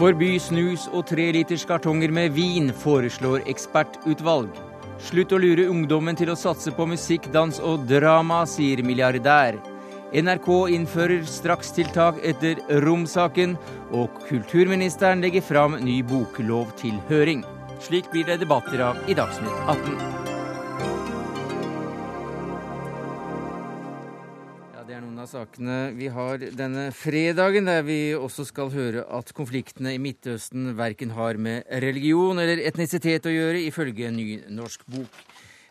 Forby snus og treliters kartonger med vin, foreslår ekspertutvalg. Slutt å lure ungdommen til å satse på musikk, dans og drama, sier milliardær. NRK innfører strakstiltak etter Rom-saken, og kulturministeren legger fram ny boklov til høring. Slik blir det debatter av i Dagsnytt 18. sakene vi har denne fredagen, der vi også skal høre at konfliktene i Midtøsten verken har med religion eller etnisitet å gjøre, ifølge en ny norsk bok.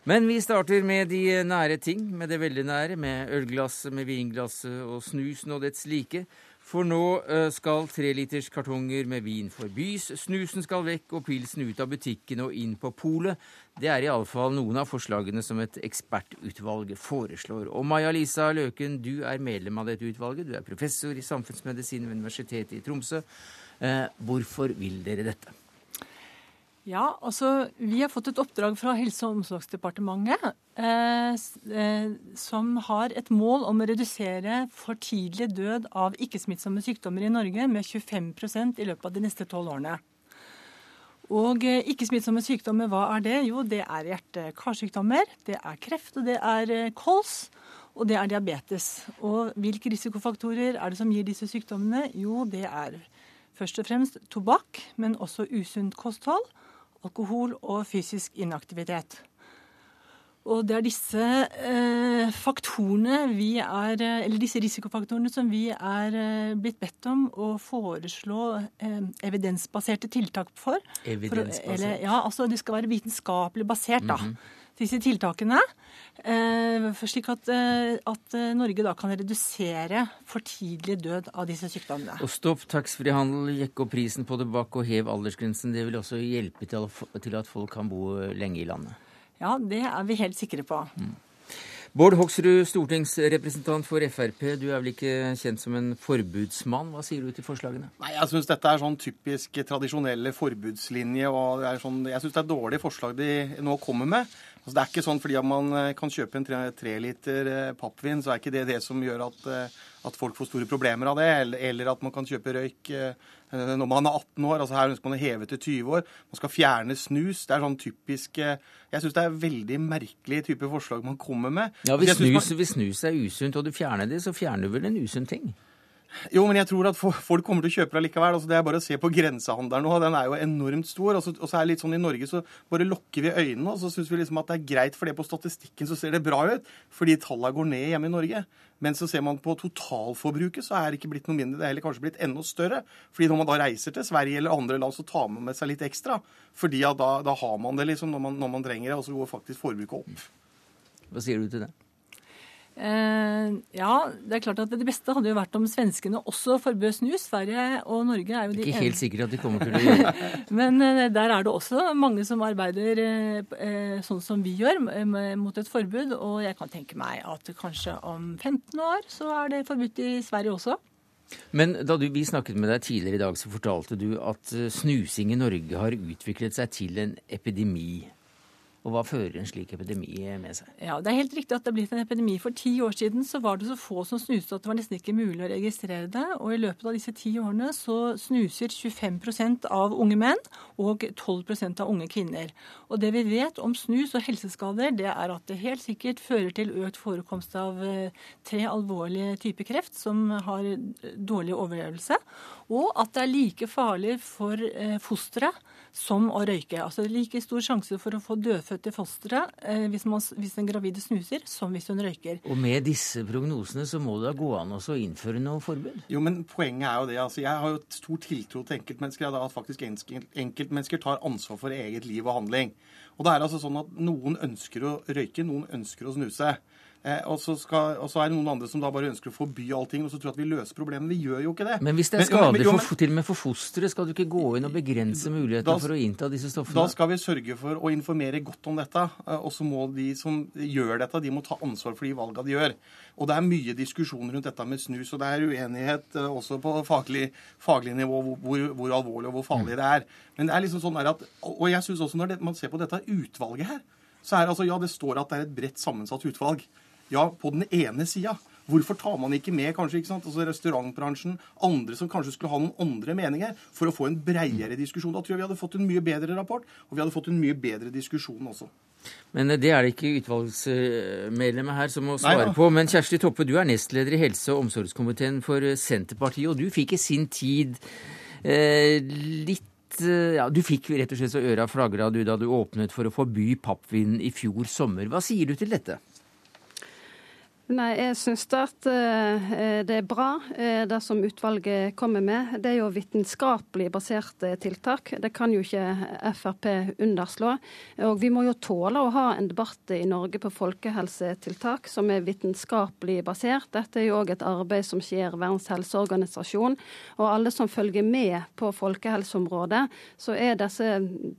Men vi starter med de nære ting, med det veldig nære, med ølglasset, med vinglasset og snusen og dets like. For nå eh, skal treliters kartonger med vin forbys, snusen skal vekk og pilsen ut av butikken og inn på polet. Det er iallfall noen av forslagene som et ekspertutvalg foreslår. Og Maja Lisa Løken, du er medlem av dette utvalget. Du er professor i samfunnsmedisin ved Universitetet i Tromsø. Eh, hvorfor vil dere dette? Ja, altså Vi har fått et oppdrag fra Helse- og omsorgsdepartementet eh, eh, som har et mål om å redusere for tidlig død av ikke-smittsomme sykdommer i Norge med 25% i løpet av de neste tolv årene. Og eh, ikke-smittsomme sykdommer, hva er det? Jo, det er hjerte-karsykdommer, det er kreft, og det er eh, kols. Og det er diabetes. Og hvilke risikofaktorer er det som gir disse sykdommene? Jo, det er først og fremst tobakk, men også usunt kosthold alkohol og fysisk inaktivitet. Og det er disse eh, faktorene vi er, eller disse risikofaktorene som vi er eh, blitt bedt om å foreslå eh, evidensbaserte tiltak for. Evidensbasert? For, eller, ja, altså Det skal være vitenskapelig basert, da. Mm -hmm disse tiltakene. Eh, slik at, eh, at, eh, Norge da kan redusere for tidlig død av disse sykdommene. Og Stopp taxfree-handel, jekk opp prisen på tobakk og hev aldersgrensen. Det vil også hjelpe til, til, at folk kan bo lenge i landet? Ja, det er vi helt sikre på. Mm. Bård Hoksrud, stortingsrepresentant for Frp. Du er vel ikke kjent som en forbudsmann. Hva sier du til forslagene? Nei, Jeg syns dette er sånn typisk tradisjonelle forbudslinje. og sånn, Jeg syns det er dårlige forslag de nå kommer med. Altså, det er ikke sånn fordi man kan kjøpe en tre, tre liter eh, pappvin, så er ikke det det som gjør at, eh, at, folk får store problemer av det. Eller, at man kan kjøpe røyk når man er 18 år. altså Her ønsker man å heve til 20 år. Man skal fjerne snus. Det er sånn typisk Jeg syns det er veldig merkelig type forslag man kommer med. Ja, Hvis, snus, man... hvis snus er usunt, og du fjerner det, så fjerner du vel en usunn ting? Jo, men jeg tror at folk kommer til å kjøpe det likevel. Altså, det er bare å se på grensehandelen nå. Den er jo enormt stor. Og så, og så er det litt sånn i Norge så bare lukker vi øynene, og så syns vi liksom at det er greit, for det på statistikken så ser det bra ut. Fordi tallene går ned hjemme i Norge. Men så ser man på totalforbruket, så er det ikke blitt noe mindre. Det er heller kanskje blitt enda større. Fordi når man da reiser til Sverige eller andre land, så tar man med seg litt ekstra. Fordi da, da har man det liksom når man, når man trenger det, og så går faktisk forbruket opp. Hva sier du til det? Eh, ja, det er klart at det beste hadde jo vært om svenskene også forbød snus. Sverige og Norge er jo de Ikke helt sikkert at de kommer til å gjøre det. Men eh, der er det også mange som arbeider eh, sånn som vi gjør, mot et forbud. Og jeg kan tenke meg at kanskje om 15 år så er det forbudt i Sverige også. Men da du, vi snakket med deg tidligere i dag, så fortalte du at snusing i Norge har utviklet seg til en epidemi. Og hva fører en slik epidemi med seg? Ja, Det er helt riktig at det er blitt en epidemi. For ti år siden så var det så få som snuste at det var nesten ikke mulig å registrere det. Og i løpet av disse ti årene så snuser 25% av unge menn og 12% av unge kvinner. Og det vi vet om snus og helseskader, det er at det helt sikkert fører til økt forekomst av eh, tre alvorlige typer kreft som har dårlig overlevelse. Og at det er like farlig for eh, fosteret som å røyke. Altså det er like stor sjanse for å få dødfødte fostre eh, hvis, man, hvis en gravide snuser, som hvis hun røyker. Og med disse prognosene så må det da gå an å innføre noe forbud? Jo, men poenget er jo det. altså Jeg har jo stor tiltro til enkeltmennesker. At faktisk enkeltmennesker tar ansvar for eget liv og handling. Og det er altså sånn at noen ønsker å røyke, noen ønsker å snuse. Eh, og, så skal, og, så er det noen andre som da bare ønsker å forby allting og så tror at vi løser problemet. Vi gjør jo ikke det. Men hvis det er skadelig for, til og med for fosteret, skal du ikke gå inn og begrense mulighetene for å innta disse stoffene? Da skal vi sørge for å informere godt om dette. Eh, og så må de som gjør dette, de må ta ansvar for de valgene de gjør. Og det er mye diskusjon rundt dette med snus, og det er uenighet eh, også på faglig, faglig nivå hvor, hvor, alvorlig og hvor farlig det er. Men det er liksom sånn at, Og jeg syns også når det, man ser på dette utvalget her, så er det altså Ja, det står at det er et bredt sammensatt utvalg. Ja, på den ene sida. Hvorfor tar man ikke med kanskje, ikke sant, altså restaurantbransjen, andre som kanskje skulle ha noen andre meninger, for å få en bredere diskusjon? Da tror jeg vi hadde fått en mye bedre rapport, og vi hadde fått en mye bedre diskusjon også. Men det er det ikke utvalgsmedlemmet her som må svare Nei, på. Men Kjersti Toppe, du er nestleder i helse- og omsorgskomiteen for Senterpartiet, og du fikk i sin tid eh, litt eh, ja, Du fikk rett og slett så øra flagra du da du åpnet for å forby pappvin i fjor sommer. Hva sier du til dette? Nei, jeg syns at uh, det er bra uh, det som utvalget kommer med. Det er jo vitenskapelig baserte tiltak. Det kan jo ikke Frp underslå. Og vi må jo tåle å ha en debatt i Norge på folkehelsetiltak som er vitenskapelig basert. Dette er jo òg et arbeid som skjer Verdens helseorganisasjon. Og alle som følger med på folkehelseområdet, så er disse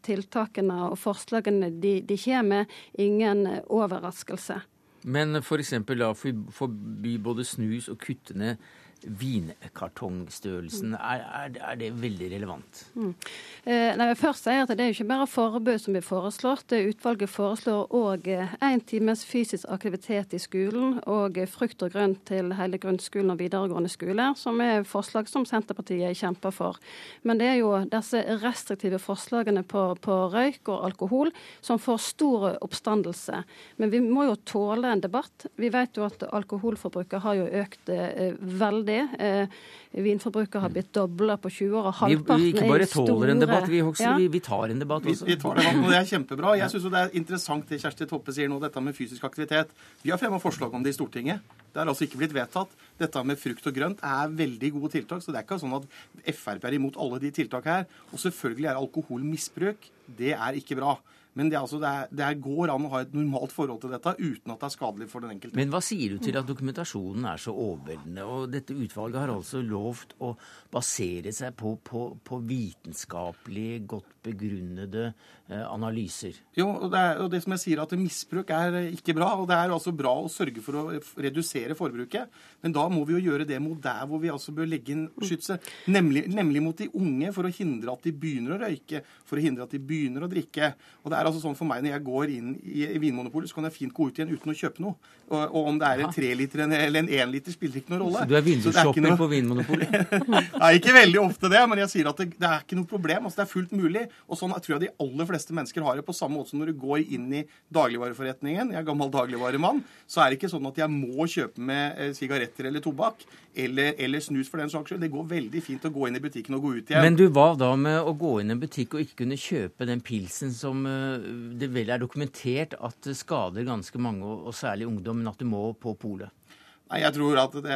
tiltakene og forslagene de, de kommer med, ingen overraskelse. Men f.eks. da forby både snus og kutte ned vinkartongstørrelsen. Er, er, er, det veldig relevant? Mm. Eh, nei, først sier at Det er jo ikke bare forbud som blir foreslått. Utvalget foreslår òg én times fysisk aktivitet i skolen og frukt og grønt til hele grunnskolen og videregående skole, som er forslag som Senterpartiet kjemper for. Men det er jo disse restriktive forslagene på, på røyk og alkohol som får stor oppstandelse. Men vi må jo tåle en debatt. Vi vet jo at alkoholforbruket har jo økt eh, veldig veldig. Eh, vinforbruket har blitt dobla på 20 år, og halvparten vi, vi ikke bare tåler en debatt, vi, også, ja. vi, vi tar en debatt også. Vi, vi tar debatt, og Det er kjempebra. Jeg syns det er interessant det Kjersti Toppe sier nå, dette med fysisk aktivitet. Vi har fremma forslag om det i Stortinget. Det er altså ikke blitt vedtatt. Dette med frukt og grønt er veldig gode tiltak. Så det er ikke sånn at Frp er imot alle de tiltakene her. Og selvfølgelig er alkoholmisbruk det er ikke bra. Men det, altså, det, er, det går an å ha et normalt forhold til dette uten at det er skadelig for den enkelte. Men hva sier du til at dokumentasjonen er så overveldende? Og dette utvalget har altså lovt å basere seg på, på, på vitenskapelig godt begrunnede eh, analyser. Jo, og det, er, og det, som jeg sier, at misbruk er ikke bra. Og det er altså bra å sørge for å redusere forbruket. Men da må vi jo gjøre det mot der hvor vi altså bør legge inn skytset. Nemlig, nemlig mot de unge, for å hindre at de begynner å røyke. For å hindre at de begynner å drikke. Og det er altså sånn for meg Når jeg går inn i Vinmonopolet, så kan jeg fint gå ut igjen uten å kjøpe noe. Og, og om det er en treliter eller en énliter, spiller ikke noen rolle. Så du er vindusshopper noe... på Vinmonopolet? Nei, ikke veldig ofte det, men jeg sier at det, det, er ikke noe problem. altså Det er fullt mulig. Og sånn tror jeg de aller fleste mennesker har det på samme måte som når du går inn i dagligvareforretningen. Jeg er gammel dagligvaremann. Så er det ikke sånn at jeg må kjøpe med eh, sigaretter eller tobakk. Eller, eller, snus for den saks skyld. Det går veldig fint å gå inn i butikken og gå ut igjen. Men du, hva da med å gå inn i en butikk og ikke kunne kjøpe den pilsen som eh, det vel er dokumentert at det skader ganske mange, og særlig ungdom, men at du må på polet? Nei, Jeg tror at det,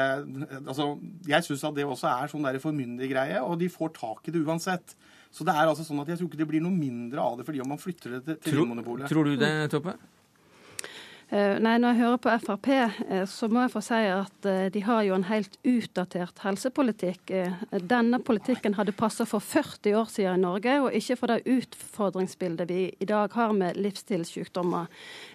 altså, jeg syns at det også er sånn formyndergreie, og de får tak i det uansett. Så det er altså sånn at jeg tror ikke det blir noe mindre av det fordi om man flytter det til, til Vinmonopolet. Tror du det, Toppe? Eh, nei, Når jeg hører på Frp, eh, så må jeg få si at eh, de har jo en helt utdatert helsepolitikk. Denne politikken hadde passa for 40 år siden i Norge, og ikke for det utfordringsbildet vi i dag har med livsstilssykdommer.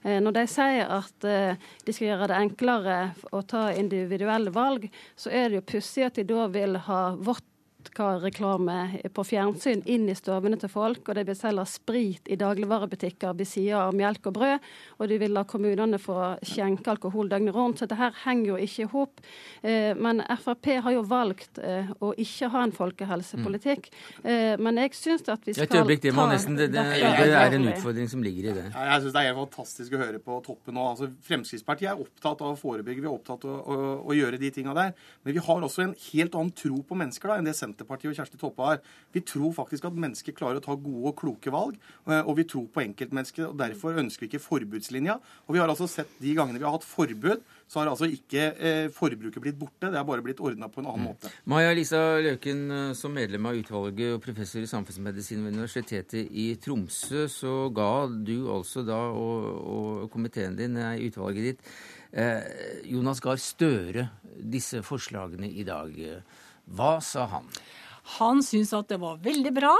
Når de sier at de skal gjøre det enklere å ta individuelle valg, så er det jo pussig at de da vil ha vårt vodkareklame på fjernsyn inn i stuene til folk, og de vil selge sprit i dagligvarebutikker ved sida av melk og brød, og de vil la kommunene få skjenke alkohol døgnet rundt. Så dette henger jo ikke i hop. Eh, men Frp har jo valgt eh, å ikke ha en folkehelsepolitikk. Mm. Men jeg syns at vi skal Et øyeblikk, det, nesten, det, det, det, er en utfordring som ligger i det. Jeg syns det er helt fantastisk å høre på toppen nå. Altså, Fremskrittspartiet er opptatt av å forebygge, vi er opptatt av å, å, å gjøre de tinga der. Men vi har også en helt annen tro på mennesker da, enn det Senterpartiet Senterpartiet og Kjersti Toppe har. Vi tror faktisk at mennesker klarer å ta gode og kloke valg, eh, og vi tror på enkeltmennesket. og Derfor ønsker vi ikke forbudslinja. Og vi har altså sett de gangene vi har hatt forbud, så har altså ikke eh, forbruket blitt borte. Det har bare blitt ordna på en annen mm. måte. Maja Lisa Løken, eh, som medlem av utvalget og professor i samfunnsmedisin ved Universitetet i Tromsø, så ga du altså da, og, og komiteen din, utvalget ditt, eh, Jonas Gahr Støre disse forslagene i dag. Hva sa han? Han syns at det var veldig bra.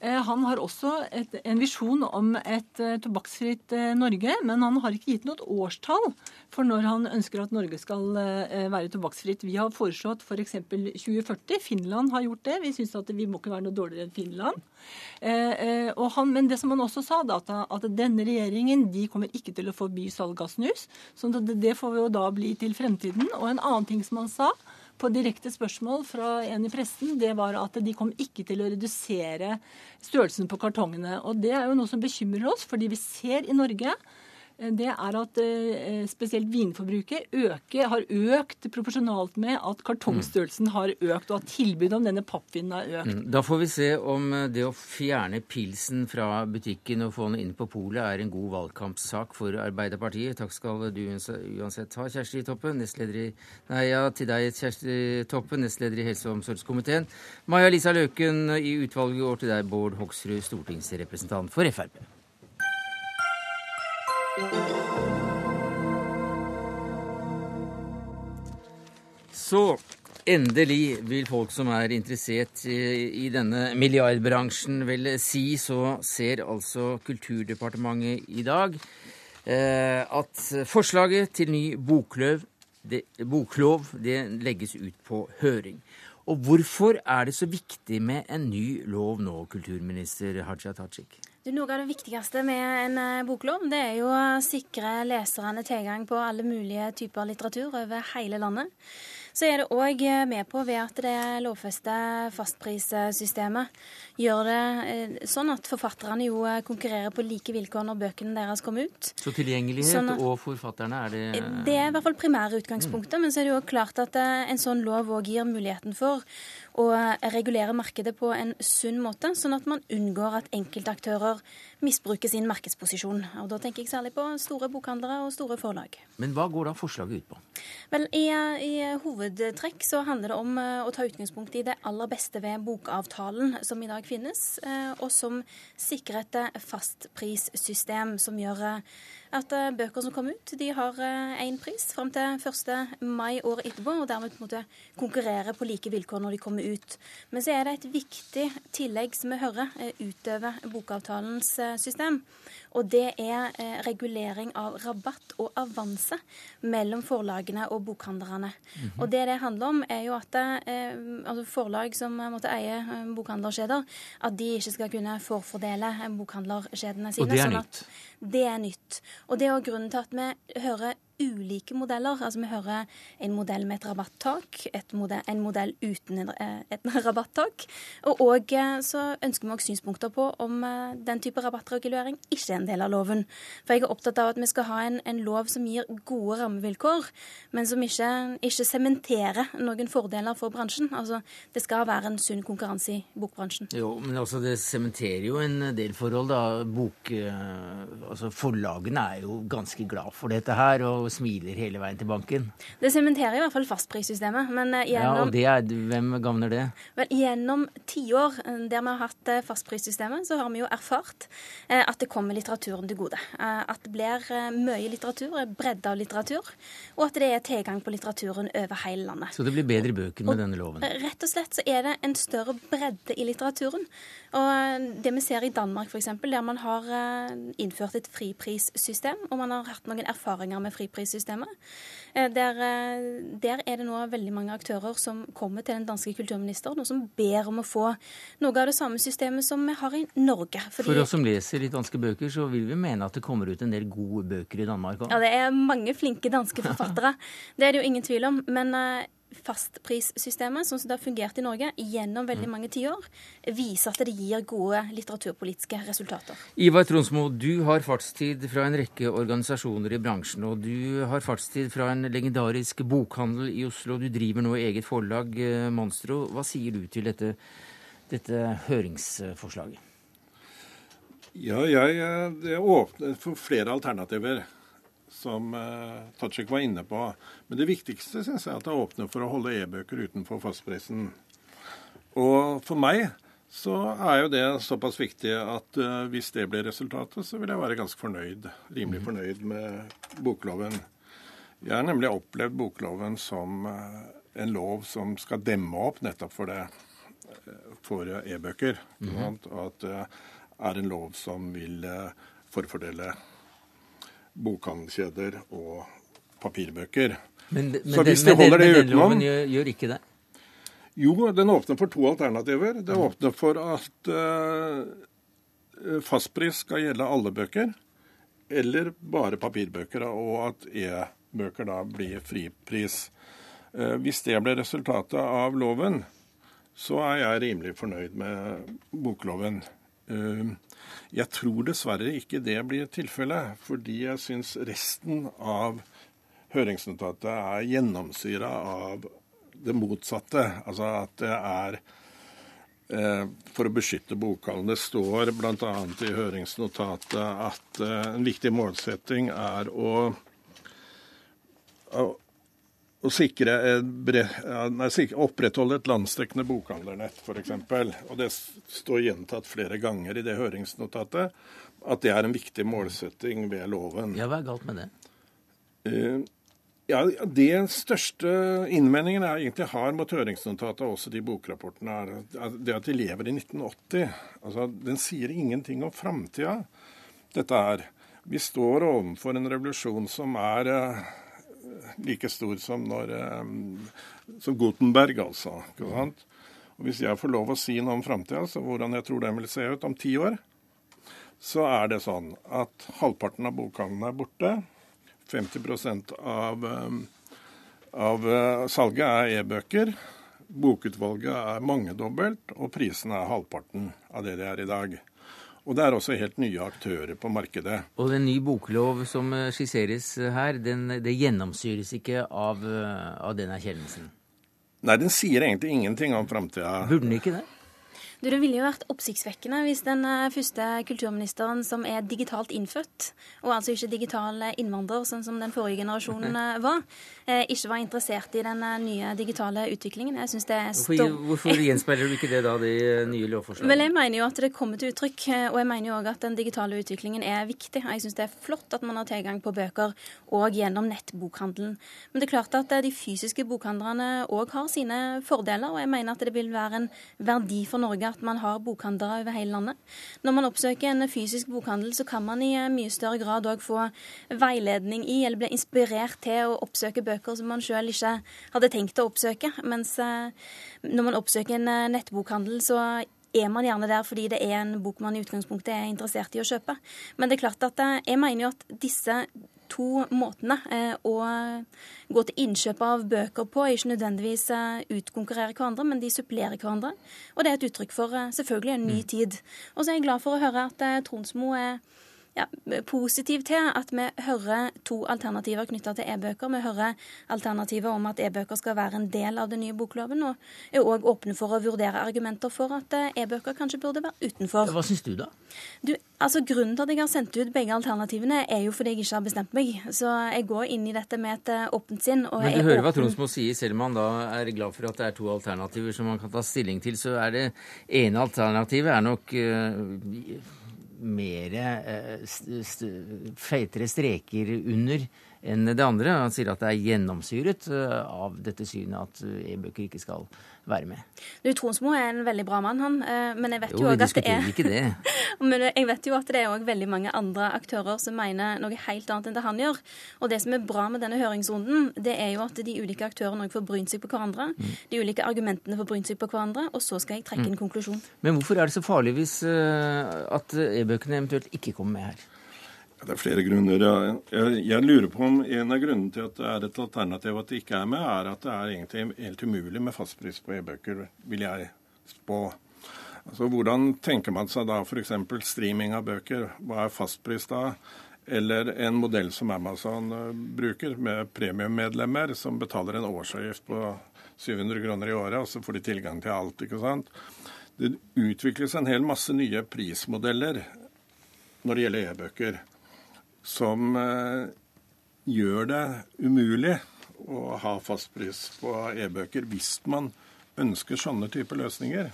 Eh, han har også et, en visjon om et uh, tobakksfritt uh, Norge, men han har ikke gitt noe årstall for når han ønsker at Norge skal være tobakksfritt. Vi har foreslått f.eks. For 2040. Finland har gjort det. Vi syns at vi må ikke være noe dårligere enn Finland. Han, men det som han også sa, da, at, denne regjeringen de kommer ikke til å forby salg av snus. Så det, får jo da bli til fremtiden. Og en annen ting som han sa, på direkte spørsmål fra en i pressen, det var at de kom ikke til å redusere størrelsen på kartongene. Og det er jo noe som bekymrer oss, fordi vi ser i Norge det er at eh, spesielt vinforbruket øker, har økt proporsjonalt med at kartongstørrelsen har økt, og at tilbudet om denne pappvinen har økt. Mm. Da får vi se om eh, det å fjerne pilsen fra butikken og få den inn på polet er en god valgkampsak for Arbeiderpartiet. Takk skal du uansett ha, Kjersti Toppe, nestleder i Nei, ja, til deg, Kjersti Toppe, nestleder i helse- og omsorgskomiteen. Maja Lisa Løken i utvalget, går til deg, Bård Hoksrud, stortingsrepresentant for Frp. Så endelig vil folk som er interessert i denne milliardbransjen vel si, så ser altså Kulturdepartementet i dag eh, at forslaget til ny bokløv, det, boklov det legges ut på høring. Og hvorfor er det så viktig med en ny lov nå, kulturminister Haja Tajik? Noe av det viktigste med en eh, boklov, det er jo å sikre leserne tilgang på alle mulige typer litteratur over hele landet. Så er det òg eh, med på ved at det lovfester fastprissystemet gjør det eh, sånn at forfatterne jo konkurrerer på like vilkår når bøkene deres kommer ut. Så tilgjengelighet sånn at, og forfatterne, er det Det er i hvert fall primære utgangspunktet. Mm. Men så er det jo klart at en sånn lov òg gir muligheten for å regulere markedet på en sunn måte, sånn at man unngår at enkeltaktører misbruker sin markedsposisjon. Og Da tenker jeg særlig på store bokhandlere og store forlag. Men hva går da forslaget ut på? Vel, i, i, hovedtrekk så handler det om eh, å ta utgangspunkt i det aller beste ved bokavtalen som i dag finnes, eh, og som sikrer et eh, fastprissystem som gjør at bøker som kommer ut, de har én pris fram til 1. mai året etterpå, og dermed på en måte konkurrerer på like vilkår når de kommer ut. Men så er det et viktig tillegg som vi hører utover bokavtalens system. Og det er eh, regulering av rabatt og avanse mellom forlagene og bokhandlerne. Mm -hmm. Og det det handler om, er jo at eh, altså forlag som måtte eie bokhandlerskjeder bokhandlerkjeder, at de ikke skal kunne forfordele bokhandlerkjedene sine. Og det er sånn nytt? Det er nytt. Og det er også grunnen til at vi hører ulike modeller. Altså Vi hører en modell med et rabattak, modell, en modell uten eh, et rabattak. Og også, eh, så ønsker vi også synspunkter på om eh, den type rabattregulering ikke er en del av loven. For jeg er opptatt av at vi skal ha en, en lov som gir gode rammevilkår, men som ikke sementerer noen fordeler for bransjen. Altså Det skal være en sunn konkurranse i bokbransjen. Jo, men altså det sementerer jo en del forhold, da. Bok, altså Forlagene er jo ganske glad for dette her. og og smiler hele veien til banken. Det sementerer i hvert fall fastprissystemet. Men gjennom, eh, ja, og det er, hvem gagner det? Vel, Gjennom tiår eh, der vi har hatt eh, fastprissystemet, så har vi jo erfart at det kommer litteraturen til gode. At det blir mye litteratur, bredde av litteratur, og at det er tilgang på litteraturen over hele landet. Så det blir bedre bøker med og, denne loven? Rett og slett så er det en større bredde i litteraturen. Og det vi ser i Danmark f.eks., der man har innført et friprissystem, og man har hatt noen erfaringer med fripris prissystemet. Eh, der, eh, der, er det nå veldig mange aktører som kommer til den danske kulturministeren og som ber om å få noe av det samme systemet som vi har i Norge. Fordi... For oss som leser i danske bøker, så vil vi mene at det kommer ut en del gode bøker i Danmark òg? Ja, det er mange flinke danske forfattere. det er det jo ingen tvil om. Men eh, fastprissystemet, sånn som det har fungert i Norge gjennom veldig mm. mange tiår, viser at det gir gode litteraturpolitiske resultater. Ivar Tronsmo, du har fartstid fra en rekke organisasjoner i bransjen, og du har fartstid fra en legendarisk bokhandel i Oslo. Du driver nå eget forlag, eh, Monstro. Hva sier du til dette, dette høringsforslaget? Ja, jeg, jeg åpner for flere alternativer som uh, Tajik var inne på. Men det viktigste synes jeg er at det åpner for å holde e-bøker utenfor fastprisen. Og for meg så er jo det såpass viktig at uh, hvis det blir resultatet, så vil jeg være ganske fornøyd. Rimelig mhm. fornøyd med bokloven. Jeg har nemlig opplevd bokloven som uh, en lov som skal demme opp nettopp for det. for e-bøker. Mm. Og at det er en lov som vil forfordele bokhandelkjeder og papirbøker. Men, men, så hvis den, de holder det utenom loven gjør, gjør, ikke det? Jo, den åpner for to alternativer. Det åpner for at uh, fastpris skal gjelde alle bøker, eller bare papirbøker, og at e-bøker da blir fripris. Uh, hvis det blir resultatet av loven, så er jeg rimelig fornøyd med bokloven. Uh, jeg tror dessverre ikke det blir tilfellet, fordi jeg syns resten av høringsnotatet er gjennomsyra av det motsatte. Altså at det er eh, for å beskytte bokhallen. Det står bl.a. i høringsnotatet at eh, en viktig målsetting er å, å, sikre nei, opprettholde et landsdekkende bokhandlernett, f.eks. Og det står gjentatt flere ganger i det høringsnotatet at det er en viktig målsetting ved loven. Ja, Hva er galt med det? Uh, ja, Det største innvendingen jeg egentlig har mot høringsnotatet, også de bokrapportene, er det at de lever i 1980. Altså, Den sier ingenting om framtida. Dette er Vi står overfor en revolusjon som er uh, like stor som, når, um, som Gutenberg, altså. ikke sant? Og Hvis jeg får lov å si noe om framtida, hvordan jeg tror den vil se ut om ti år, så er det sånn at halvparten av bokhandelen er borte. 50 av, um, av uh, salget er e-bøker. Bokutvalget er mangedobbelt, og prisene er halvparten av det det er i dag. Og det er også helt nye aktører på markedet. Og den nye boklov som uh, skisseres her, den, det gjennomsyres ikke av, uh, av den erkjennelsen? Nei, den sier egentlig ingenting om framtida. Burde den ikke det? Du, Det ville jo vært oppsiktsvekkende hvis den eh, første kulturministeren som er digitalt innfødt, og altså ikke digital innvandrer, sånn som den forrige generasjonen eh, var, eh, ikke var interessert i den nye digitale utviklingen. Jeg synes det er Hvorfor, hvorfor gjenspeiler du ikke det da, de nye lovforslagene? Vel, Jeg mener jo at det kommer til uttrykk, og jeg mener jo òg at den digitale utviklingen er viktig. Jeg syns det er flott at man har tilgang på bøker òg gjennom nettbokhandelen. Men det er klart at de fysiske bokhandlerne òg har sine fordeler, og jeg mener at det vil være en verdi for Norge at man har bokhandlere over hele landet. Når man oppsøker en fysisk bokhandel, så kan man i eh, mye større grad òg få veiledning i, eller bli inspirert til å oppsøke bøker som man sjøl ikke hadde tenkt å oppsøke. Mens eh, når man oppsøker en eh, nettbokhandel, så er man gjerne der fordi det er en bok man i utgangspunktet er interessert i å kjøpe. Men det er klart at jeg mener jo at disse to måtene eh, å gå til innkjøp av bøker på ikke nødvendigvis utkonkurrere utkonkurrerer hverandre, men de supplerer hverandre. Og det er et uttrykk for eh, selvfølgelig en ny mm. tid. Og så er jeg glad for å høre at Tronsmo er ja, positiv til at vi hører to alternativer knytta til e-bøker. Vi hører alternativer om at e-bøker skal være en del av den nye bokloven, og er òg åpne for å vurdere argumenter for at eh, e-bøker kanskje burde være utenfor. Hva syns du, da? Du, altså Grunnen til at jeg har sendt ut begge alternativene, er jo fordi jeg ikke har bestemt meg. Så jeg går inn i dette med et eh, åpent sinn. Men du hører åpen... hva Tronsmo sier, selv om han da er glad for at det er to alternativer som man kan ta stilling til, så er det ene alternativet er nok uh, mer eh, feitere streker under enn det andre. Han sier at det er gjennomsyret eh, av dette synet at eh, e-bøker ikke skal være med. Du, Tronsmo er en veldig bra mann, han. Men jeg vet jo, jo at det er ikke det. Men jeg vet jo at det er òg veldig mange andre aktører som mener noe helt annet enn det han gjør. Og det som er bra med denne høringsrunden, det er jo at de ulike aktørene får brynt seg på hverandre. Mm. De ulike argumentene får brynt seg på hverandre, og så skal jeg trekke mm. en konklusjon. Men hvorfor er det så farlig hvis at e-bøkene eventuelt ikke kommer med her? Det er flere grunner. Jeg, jeg, lurer på om en av grunnene til at det er et alternativ at det ikke er med, er at det er egentlig helt umulig med fastpris på e-bøker, vil jeg spå. Altså, Hvordan tenker man seg da f.eks. streaming av bøker? Hva er fastpris da? Eller en modell som Amazon uh, bruker, med premiummedlemmer som betaler en årsavgift på 700 kroner i året, og så får de tilgang til alt. ikke sant? Det utvikles en hel masse nye prismodeller når det gjelder e-bøker som eh, gjør det umulig å ha fastpris på e-bøker hvis man ønsker sånne typer løsninger.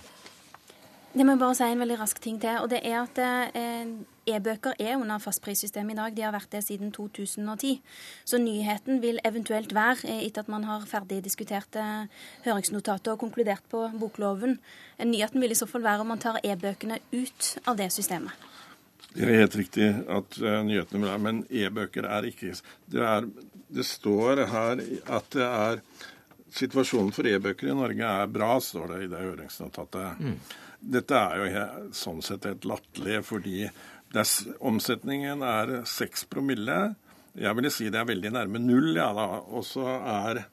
Det må jeg bare si en veldig rask ting til. og det er at eh, E-bøker er under fastprissystemet i dag. De har vært det siden 2010. Så nyheten vil eventuelt være, eh, etter at man har ferdig diskutert eh, høringsnotatet og konkludert på bokloven, nyheten vil i så fall være om man tar e-bøkene ut av det systemet. Det er helt riktig at uh, nyhetene vil være, men e-bøker er ikke det, er, det står her at det er Situasjonen for e-bøker i Norge er bra, står det i det høringsnotatet. Mm. Dette er jo sånn sett helt latterlig, fordi er, omsetningen er 6 promille. Jeg ville si det er veldig nærme null, ja da. Og så er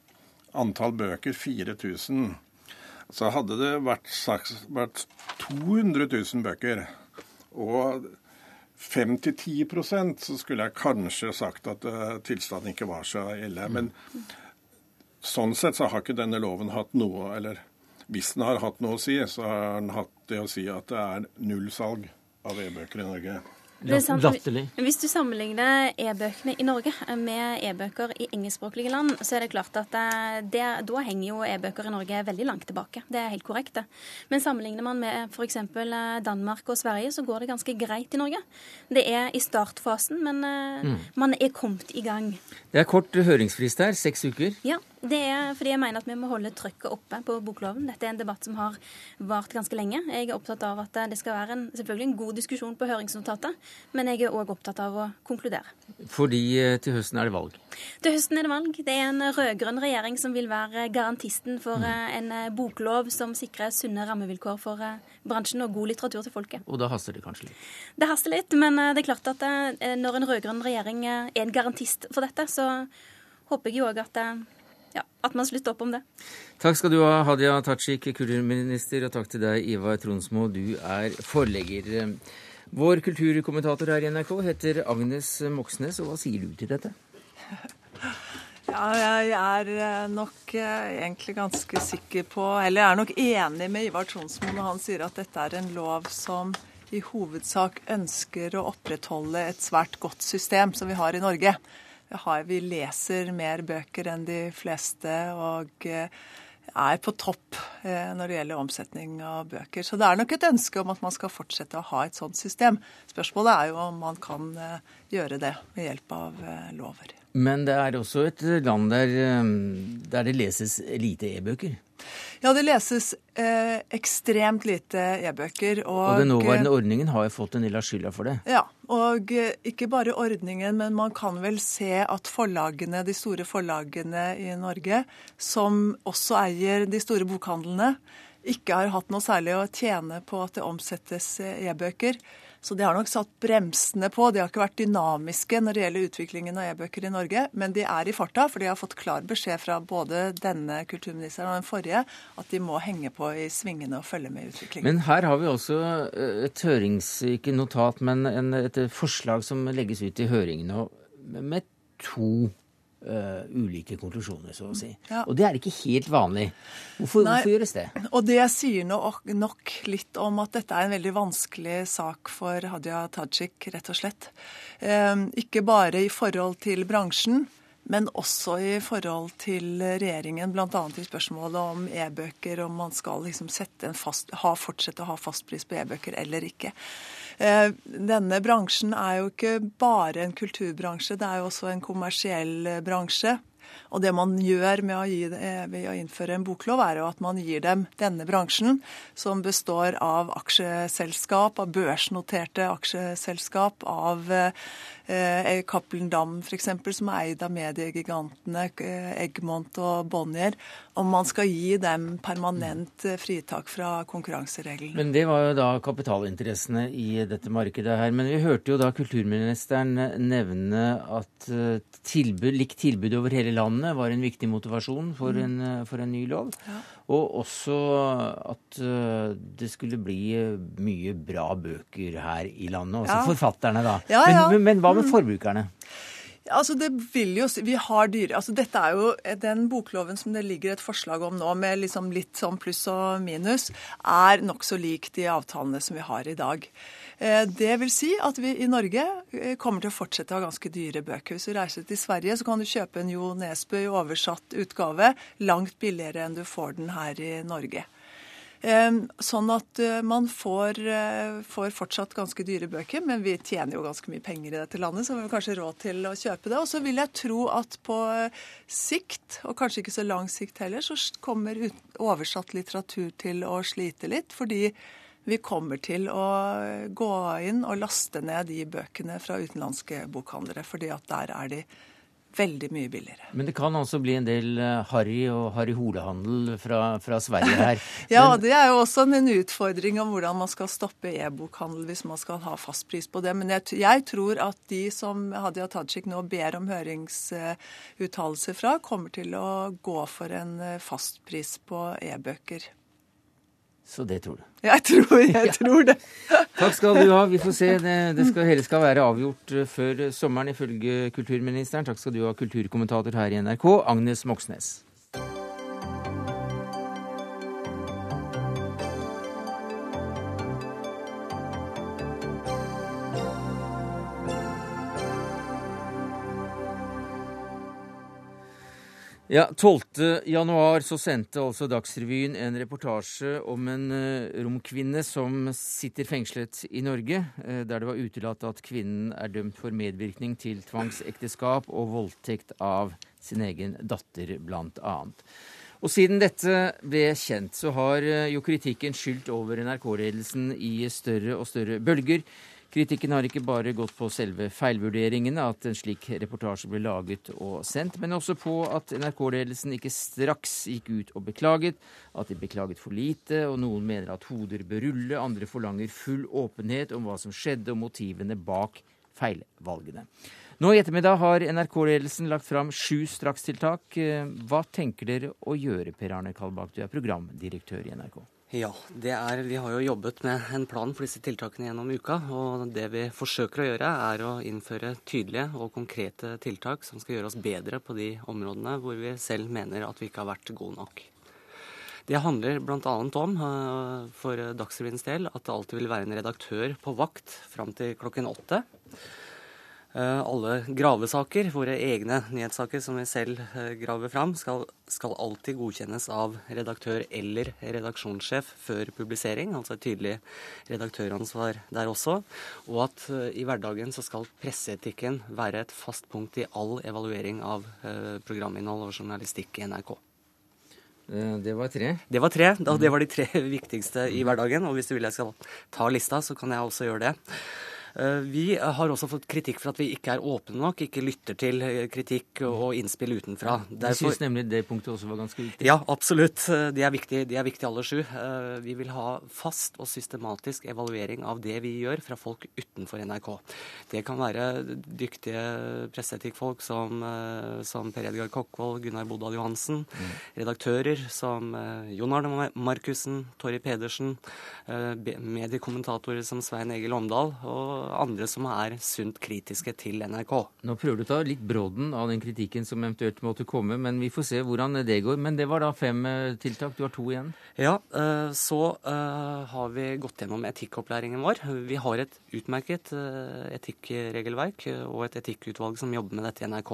antall bøker 4000. Så hadde det vært, vært 200 000 bøker og 5-10% så skulle jeg kanskje sagt at uh, tilstanden ikke var så ille. Men sånn sett så har ikke denne loven hatt noe Eller hvis den har hatt noe å si, så har den hatt det å si at det er null salg av e-bøker i Norge. Latterlig. Hvis du sammenligner e-bøkene i Norge med e-bøker i engelskspråklige land, så er det klart at det, da henger jo e-bøker i Norge veldig langt tilbake. Det er helt korrekt, det. Men sammenligner man med f.eks. Danmark og Sverige, så går det ganske greit i Norge. Det er i startfasen, men eh, mm. man er kommet i gang. Det er kort høringsfrist her, seks uker. Ja. Det er fordi jeg mener at vi må holde trykket oppe på bokloven. Dette er en debatt som har vart ganske lenge. Jeg er opptatt av at det skal være en, selvfølgelig en god diskusjon på høringsnotatet, men jeg er òg opptatt av å konkludere. Fordi eh, til høsten er det valg? Til høsten er det valg. Det er en rød-grønn regjering som vil være garantisten for mm. Eh, en eh, boklov som sikrer sunne rammevilkår for bransjen og god litteratur til folket. Og da haster det kanskje litt? Det haster litt, men det er klart at når en rød-grønn regjering er en garantist for dette, så håper jeg jo òg at ja, at man slutter opp om det. Takk skal du ha, Hadia Tajik, kulturminister, og takk til deg, Ivar Tronsmo, du er forlegger. Vår kulturkommentator her i NRK heter Agnes Moxnes, og hva sier du til dette? Ja, jeg er eh, nok eh, egentlig ganske sikker på Eller jeg er nok enig med Ivar Tronsmo når han sier at dette er en lov som i hovedsak ønsker å opprettholde et svært godt system som vi har i Norge har, vi leser mer bøker enn de fleste og eh, er på topp eh, når det gjelder omsetning av bøker. Så det er nok et ønske om at man skal fortsette å ha et sånt system. Spørsmålet er jo om man kan eh, gjøre det med hjelp av lover. Men det er også et land der, der det leses lite e-bøker? Ja, det leses eh, ekstremt lite e-bøker. Og, og den nåværende ordningen har jo fått en del av skylda for det. Ja, og eh, ikke bare ordningen, men man kan vel se at forlagene, de store forlagene i Norge, som også eier de store bokhandlene, ikke har hatt noe særlig å tjene på at det omsettes eh, e-bøker. Så de har nok satt bremsene på. De har ikke vært dynamiske når det gjelder utviklingen av e-bøker i Norge, men de er i farta, for de har fått klar beskjed fra både denne kulturministeren og den forrige at de må henge på i svingene og følge med i utviklingen. Men her har vi også eh, et hørings... Ikke notat, men et forslag som legges ut i høringen med to Uh, ulike konklusjoner, så å si. Ja. Og det er ikke helt vanlig. Hvorfor, hvorfor, gjøres det? Og det sier nok, nok litt om at dette er en veldig vanskelig sak for Hadia Tajik, rett og slett. Uh, ikke bare i forhold til bransjen, men også i forhold til regjeringen, bl.a. i spørsmålet om e-bøker, om man skal liksom fast, ha, fortsette å ha fastpris på e-bøker eller ikke. Eh, denne bransjen er jo ikke bare en kulturbransje, det er jo også en kommersiell eh, bransje. Og det man gjør å, gi, eh, ved å innføre en boklov, er jo at man gir dem denne bransjen, som består av aksjeselskap, av børsnoterte aksjeselskap, av eh, Cappelen Dam f.eks., som er eid av mediegigantene Eggmont og Bonnier, om man skal gi dem permanent eh, fritak fra konkurransereglene. Men det var jo da kapitalinteressene i dette markedet her. Men vi hørte jo da kulturministeren nevne at eh, tilbud, likt tilbud over hele landet var en viktig motivasjon for, mm. en, eh, for en, ny lov. Ja. Og også at det skulle bli mye bra bøker her i landet. Også ja. forfatterne, da. Ja, men, men, hva med mm. forbrukerne? Altså det vil jo, vi har dyre, altså Dette er jo den bokloven som det ligger et forslag om nå, med liksom litt sånn pluss og minus, er nokså lik de avtalene som vi har i dag. Eh, det vil si at vi i Norge eh, kommer til å fortsette å ha ganske dyre bøker. Hvis du reiser til Sverige, så kan du kjøpe en Jo Nesbø i oversatt utgave langt billigere enn du får den her i Norge. Sånn at eh, man får, eh, får, fortsatt ganske dyre bøker, men vi tjener jo ganske mye penger i dette landet, så vi har kanskje råd til å kjøpe det. Og så vil jeg tro at på sikt, og kanskje ikke så lang sikt heller, så kommer oversatt litteratur til å slite litt. fordi vi kommer til å gå inn og laste ned de bøkene fra utenlandske bokhandlere, fordi at der er de veldig mye billigere. Men det kan altså bli en del eh, Harry og Harry Hole-handel fra, fra, Sverige her. ja, Men... det er jo også en utfordring om hvordan man skal stoppe e-bokhandel hvis man skal ha fastpris på det. Men jeg, jeg, tror at de som Hadia Tajik nå ber om høringsuttalelser fra, kommer til å gå for en eh, fastpris på e-bøker. Så det tror du? Jeg tror, jeg tror det. Takk skal du ha. Vi får se. Det, det skal, hele skal være avgjort eh, før sommeren, ifølge kulturministeren. Takk skal du ha, kulturkommentator her i NRK, Agnes Moxnes. Ja, 12. januar så sendte altså Dagsrevyen en reportasje om en uh, romkvinne som sitter fengslet i Norge, uh, der det var utelatt at kvinnen er dømt for medvirkning til tvangsekteskap og voldtekt av sin egen datter, blant annet. Og siden dette ble kjent, så har uh, jo kritikken skylt over NRK-ledelsen i større og større bølger. Kritikken har ikke bare gått på selve feilvurderingene, at en slik reportasje ble laget og sendt, men også på at NRK-ledelsen ikke straks gikk ut og beklaget, at de beklaget for lite, og noen mener at hoder bør rulle, andre forlanger full åpenhet om hva som skjedde og motivene bak feilvalgene. Nå i ettermiddag har NRK-ledelsen lagt fram sju strakstiltak. Hva tenker dere å gjøre, Per Arne Kalbakk, du er programdirektør i NRK? Ja, er, vi har jo jobbet med en plan for disse tiltakene gjennom uka. Og det vi forsøker å gjøre, er å innføre tydelige og konkrete tiltak som skal gjøre oss bedre på de områdene hvor vi selv mener at vi ikke har vært gode nok. Det handler bl.a. om, eh, for Dagsrevyens del, at det alltid vil være en redaktør på vakt fram til klokken åtte. Eh, alle gravesaker, våre egne nyhetssaker som vi selv eh, graver fram, skal, skal, alltid godkjennes av redaktør eller redaksjonssjef før publisering. Altså et tydelig redaktøransvar der også. Og at uh, i hverdagen så skal presseetikken være et fast punkt i all evaluering av programinnhold og journalistikk i NRK. Det var tre? Det var tre. Det var de tre viktigste i hverdagen. Og hvis du vil jeg skal ta lista, så kan jeg også gjøre det. Eh, vi har også fått kritikk for at vi ikke er åpne nok, ikke lytter til eh, kritikk og innspill utenfra. Jeg syns nemlig det punktet også var ganske viktig. Ja, absolutt. Eh, de er viktige, de er viktige alle sju. Vi vil ha fast og systematisk evaluering av det vi gjør fra folk utenfor NRK. Det kan være dyktige presseetikkfolk som, som Per Edgar Kokkvold, Gunnar Bodal Johansen, mm. redaktører som Jon Arne Markussen, Torry Pedersen, mediekommentatorer som Svein Egil Omdal. og andre som er sunt kritiske til NRK. Nå prøver du å ta litt brodden av den kritikken som eventuelt måtte komme, men vi får se hvordan det går. Men det var da fem eh, tiltak, du har to igjen? Ja, eh, så eh, har vi gått gjennom etikkopplæringen vår. Vi har et utmerket etikkregelverk og et etikkutvalg som jobber med dette i NRK.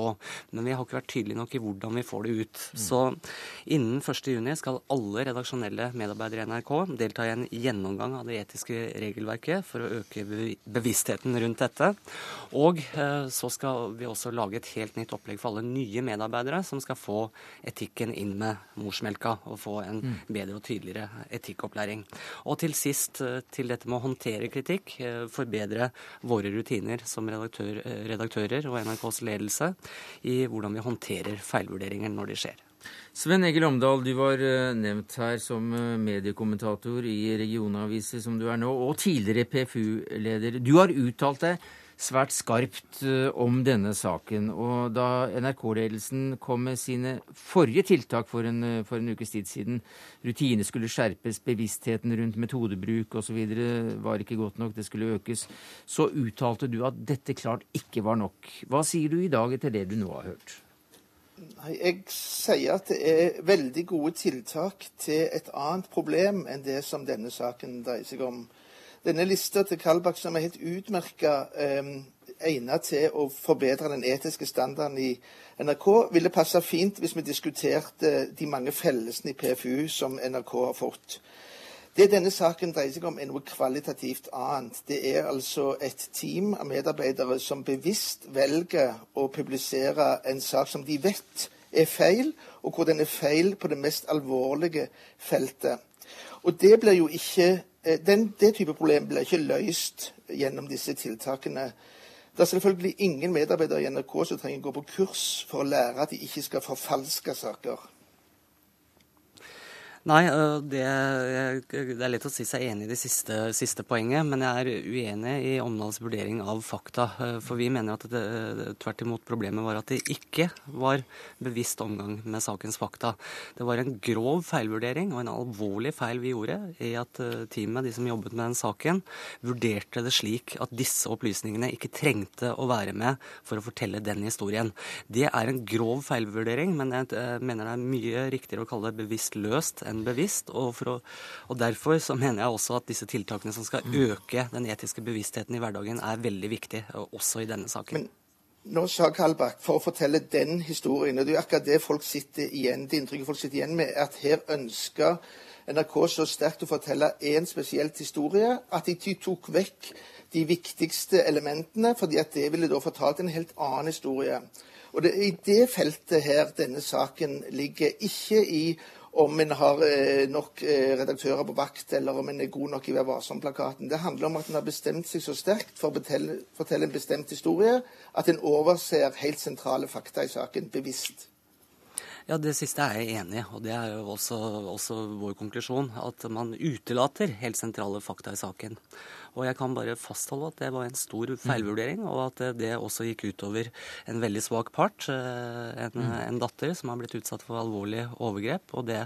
Men vi har ikke vært tydelige nok i hvordan vi får det ut. Mm. Så innen 1.6 skal alle redaksjonelle medarbeidere i NRK delta i en gjennomgang av det etiske regelverket for å øke bevisstheten bevisstheten rundt dette. Og eh, så skal vi også lage et helt nytt opplegg for alle nye medarbeidere som skal få etikken inn med morsmelka og få en mm. bedre og tydeligere etikkopplæring. Og til sist eh, til dette med å håndtere kritikk. Eh, forbedre våre rutiner som redaktør, redaktører og NRKs ledelse i hvordan vi håndterer feilvurderinger når de skjer. Sven Egil Omdal, du var nevnt her som mediekommentator i regionaviser som du er nå, og tidligere PFU-leder. Du har uttalt deg svært skarpt om denne saken. Og da NRK-ledelsen kom med sine forrige tiltak for en, for en ukes tid siden, rutiner skulle skjerpes, bevisstheten rundt metodebruk osv. var ikke godt nok, det skulle økes, så uttalte du at dette klart ikke var nok. Hva sier du i dag etter det du nå har hørt? Nei, Jeg sier at det er veldig gode tiltak til et annet problem enn det som denne saken dreier seg om. Denne lista til Kalbakk som er helt utmerka eh, egnet til å forbedre den etiske standarden i NRK, ville passe fint hvis vi diskuterte de mange fellesene i PFU som NRK har fått. Det denne saken dreier seg om, er noe kvalitativt annet. Det er altså et team av medarbeidere som bevisst velger å publisere en sak som de vet er feil, og hvor den er feil på det mest alvorlige feltet. Og det blir jo ikke, eh, den, Det type problem blir ikke løst gjennom disse tiltakene. Det er selvfølgelig ingen medarbeidere i NRK som trenger å gå på kurs for å lære at de ikke skal forfalske saker. Nei, det, det, er lett å si seg enig i det siste, siste, poenget, men jeg er uenig i Omdals vurdering av fakta. For vi mener at det, tvert imot problemet var at det ikke var bevisst omgang med sakens fakta. Det var en grov feilvurdering og en alvorlig feil vi gjorde i at teamet, de som jobbet med den saken, vurderte det slik at disse opplysningene ikke trengte å være med for å fortelle den historien. Det er en grov feilvurdering, men jeg mener det er mye riktigere å kalle det bevisst løst enn bevisst. Og, å, og, Derfor så mener jeg også at disse tiltakene som skal øke den etiske bevisstheten i hverdagen, er veldig viktig, også i denne saken. Men nå sa Kalbakk, for å fortelle den historien, og det er jo akkurat det folk sitter igjen, det inntrykket folk sitter igjen med, at her ønsker NRK så sterkt å fortelle én spesielt historie at de tok vekk de viktigste elementene, fordi at det ville da fortalt en helt annen historie. Og det er i det feltet her denne saken ligger, ikke i om en har eh, nok eh, redaktører på vakt, eller om en er god nok i Vær varsom-plakaten. Det handler om at en har bestemt seg så sterkt for å fortelle, fortelle en bestemt historie at en overser helt sentrale fakta i saken bevisst. Ja, Det siste er jeg enig i, og det er jo også, også, vår konklusjon. At man utelater helt sentrale fakta i saken. Og jeg kan bare fastholde at det var en stor mm. feilvurdering, og at det også gikk utover en veldig svak part. Eh, en, mm. en datter som har blitt utsatt for alvorlige overgrep. og det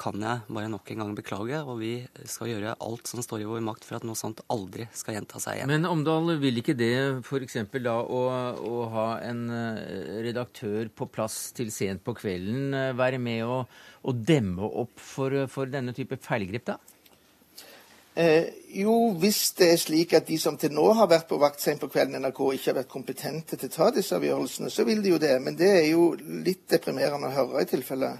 kan jeg bare nok en gang beklage. Og vi skal gjøre alt som står i vår makt for at noe sånt aldri skal gjenta seg igjen. Men Omdal, vil ikke det f.eks. da å, å, ha en eh, redaktør på plass til sent på kvelden eh, være med å, å demme opp for, for, denne type feilgrep, da? Eh, jo, hvis det er slik at de som til nå har vært på vakt sent på kvelden NRK, ikke har vært kompetente til å ta disse avgjørelsene, så vil de jo det. Men det er jo litt deprimerende å høre i tilfelle.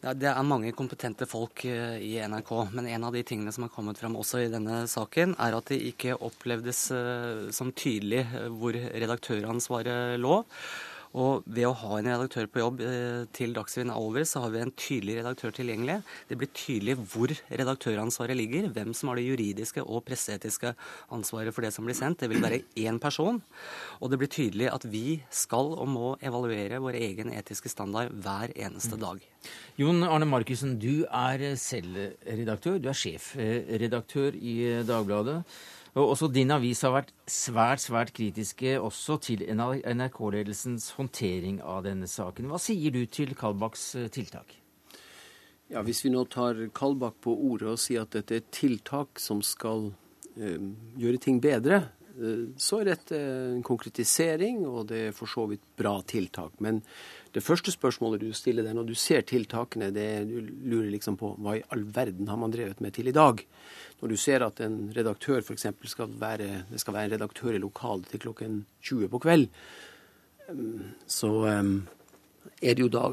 Det er mange kompetente folk eh, i NRK, men en av de tingene som har kommet fram også i denne saken, er at det ikke opplevdes eh, som tydelig eh, hvor redaktøransvaret lå. Og ved å ha en redaktør på jobb eh, til Dagsrevyen over, så har vi en tydelig redaktør tilgjengelig. Det blir tydelig hvor redaktøransvaret ligger, hvem som har det juridiske og presseetiske ansvaret for det som blir sendt. Det vil være én person. Og det blir tydelig at vi skal og må evaluere vår egen etiske standard hver eneste mm. dag. Jon Arne Markussen, du er selv redaktør. Du er sjefredaktør i Dagbladet. Og også din avis har vært svært, svært kritiske også til NRK-ledelsens håndtering av denne saken. Hva sier du til Kalbakks eh, tiltak? Ja, Hvis vi nå tar Kalbakk på ordet og sier at dette er tiltak som skal eh, gjøre ting bedre, eh, så er dette en konkretisering, og det er for så vidt bra tiltak. Men det første spørsmålet du stiller deg når du ser tiltakene, det du lurer liksom på hva i all verden har man drevet med til i dag? Når du ser at en redaktør f.eks. skal være det skal være en redaktør i lokalet til klokken 20 på kveld, så er det jo da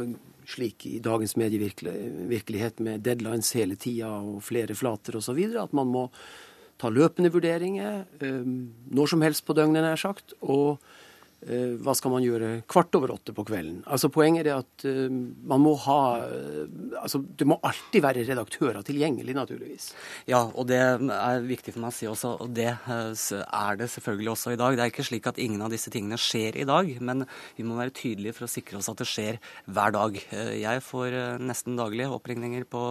slik i dagens medievirkelighet med deadlines hele tida og flere flater osv. at man må ta løpende vurderinger når som helst på døgnet, nær sagt. og hva skal man gjøre kvart over åtte på kvelden? Altså Poenget er at uh, man må ha uh, altså Det må alltid være redaktører tilgjengelig, naturligvis. Ja, og det er viktig for meg å si også, og det er det selvfølgelig også i dag. Det er ikke slik at ingen av disse tingene skjer i dag, men vi må være tydelige for å sikre oss at det skjer hver dag. Jeg får nesten daglig oppringninger på,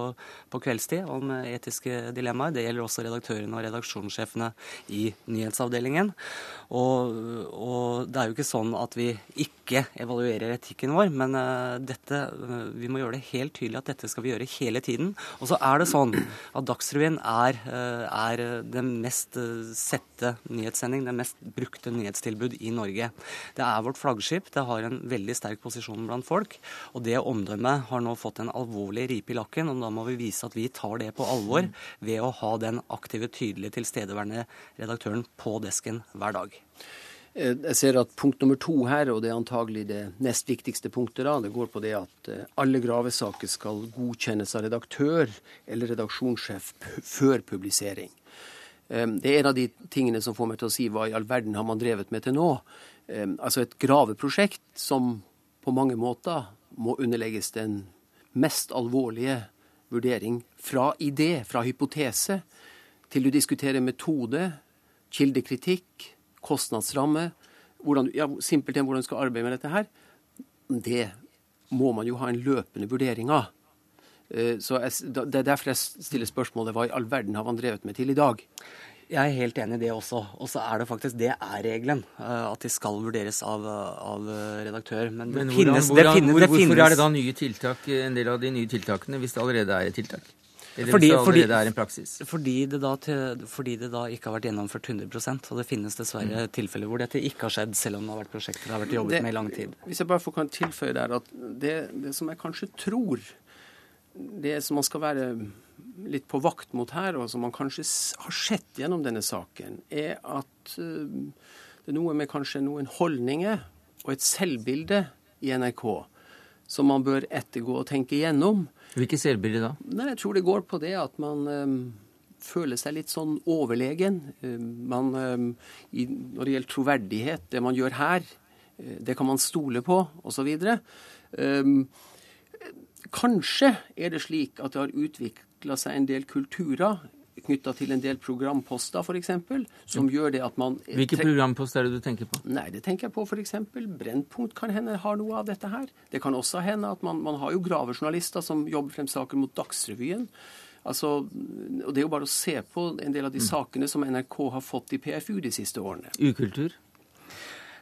på kveldstid om etiske dilemmaer. Det gjelder også redaktørene og redaksjonssjefene i nyhetsavdelingen. Og, og det er jo ikke sånn at vi ikke evaluerer etikken vår, men uh, dette, uh, vi må gjøre det helt tydelig at dette skal vi gjøre hele tiden. Og så er det sånn at Dagsrevyen er, uh, er den mest sette nyhetssending, den mest brukte nyhetstilbud i Norge. Det er vårt flaggskip, det har en veldig sterk posisjon blant folk. Og det omdømmet har nå fått en alvorlig ripe i lakken, og da må vi vise at vi tar det på alvor ved å ha den aktive, tydelige, tilstedeværende redaktøren på desken hver dag. Eh, jeg ser at punkt nummer to her, og det er antagelig det nest viktigste punktet, da, det går på det at eh, alle gravesaker skal godkjennes av redaktør eller redaksjonssjef før publisering. Eh, det er en av de tingene som får meg til å si hva i all verden har man drevet med til nå? Altså et graveprosjekt som på mange måter må underlegges den mest alvorlige vurdering fra idé, fra hypotese, til du diskuterer metode, kildekritikk, kostnadsramme, hvordan, ja, simpelthen hvordan du skal arbeide med dette her, det må man jo ha en løpende vurdering av. Eh, så jeg, Det er derfor jeg stiller spørsmålet hva i all verden har man drevet med til i dag? Jeg er helt enig i det også. Og så er det faktisk det er regelen. Eh, at de skal vurderes av, av redaktør. Men, Men hvordan, finnes, hvordan, finnes, hvor, hvorfor finnes, er det da nye tiltak, en del av de nye tiltakene, hvis det allerede er et tiltak? Eller fordi, hvis det allerede fordi, er en praksis? Fordi det, da, fordi det, da, ikke har vært gjennomført 100% og det finnes dessverre mm. tilfeller hvor dette ikke har skjedd, selv om det har vært prosjekter det har vært jobbet det, med i lang tid. Hvis jeg bare får kan tilføye der at det, det som jeg kanskje tror det som man skal være litt på vakt mot her, og som man kanskje har sett gjennom denne saken, er at uh, det er noe med kanskje noen holdninger og et selvbilde i NRK som man bør ettergå og tenke igjennom. Hvilke selvbilde da? Nei, Jeg tror det går på det at man um, føler seg litt sånn overlegen. Um, man, um, i, når det gjelder troverdighet, det man gjør her, uh, det kan man stole på, osv. Um, kanskje er det slik at det har utvikla seg en del kulturer knytta til en del programposter, f.eks., som gjør det at man Hvilke programposter er det du tenker på? Nei, Det tenker jeg på f.eks. Brennpunkt kan hende har noe av dette her. Det kan også hende at man, man har jo gravejournalister som jobber frem saker mot Dagsrevyen. Altså, og Det er jo bare å se på en del av de mm. sakene som NRK har fått i PFU de siste årene. Ukultur?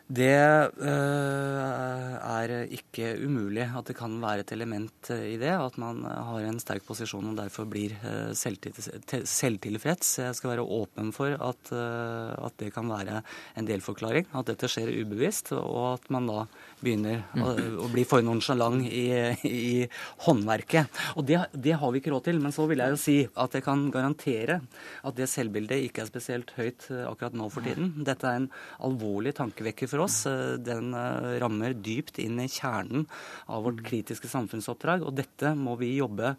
Det øh, er ikke umulig at det kan være et element eh, i det. At man har en sterk posisjon og derfor blir selvtilfreds. Jeg skal være åpen for at, at, det kan være en delforklaring. At dette skjer ubevisst, og at man da begynner å, å bli for nonsjalant i, i, håndverket. Og det, det, har vi ikke råd til. Men så vil jeg jo si at jeg kan garantere at det selvbildet ikke er spesielt høyt akkurat nå for tiden. Dette er en alvorlig tankevekker for oss. Eh, den eh, rammer dypt inn i kjernen av vårt kritiske samfunnsoppdrag. Og dette må vi jobbe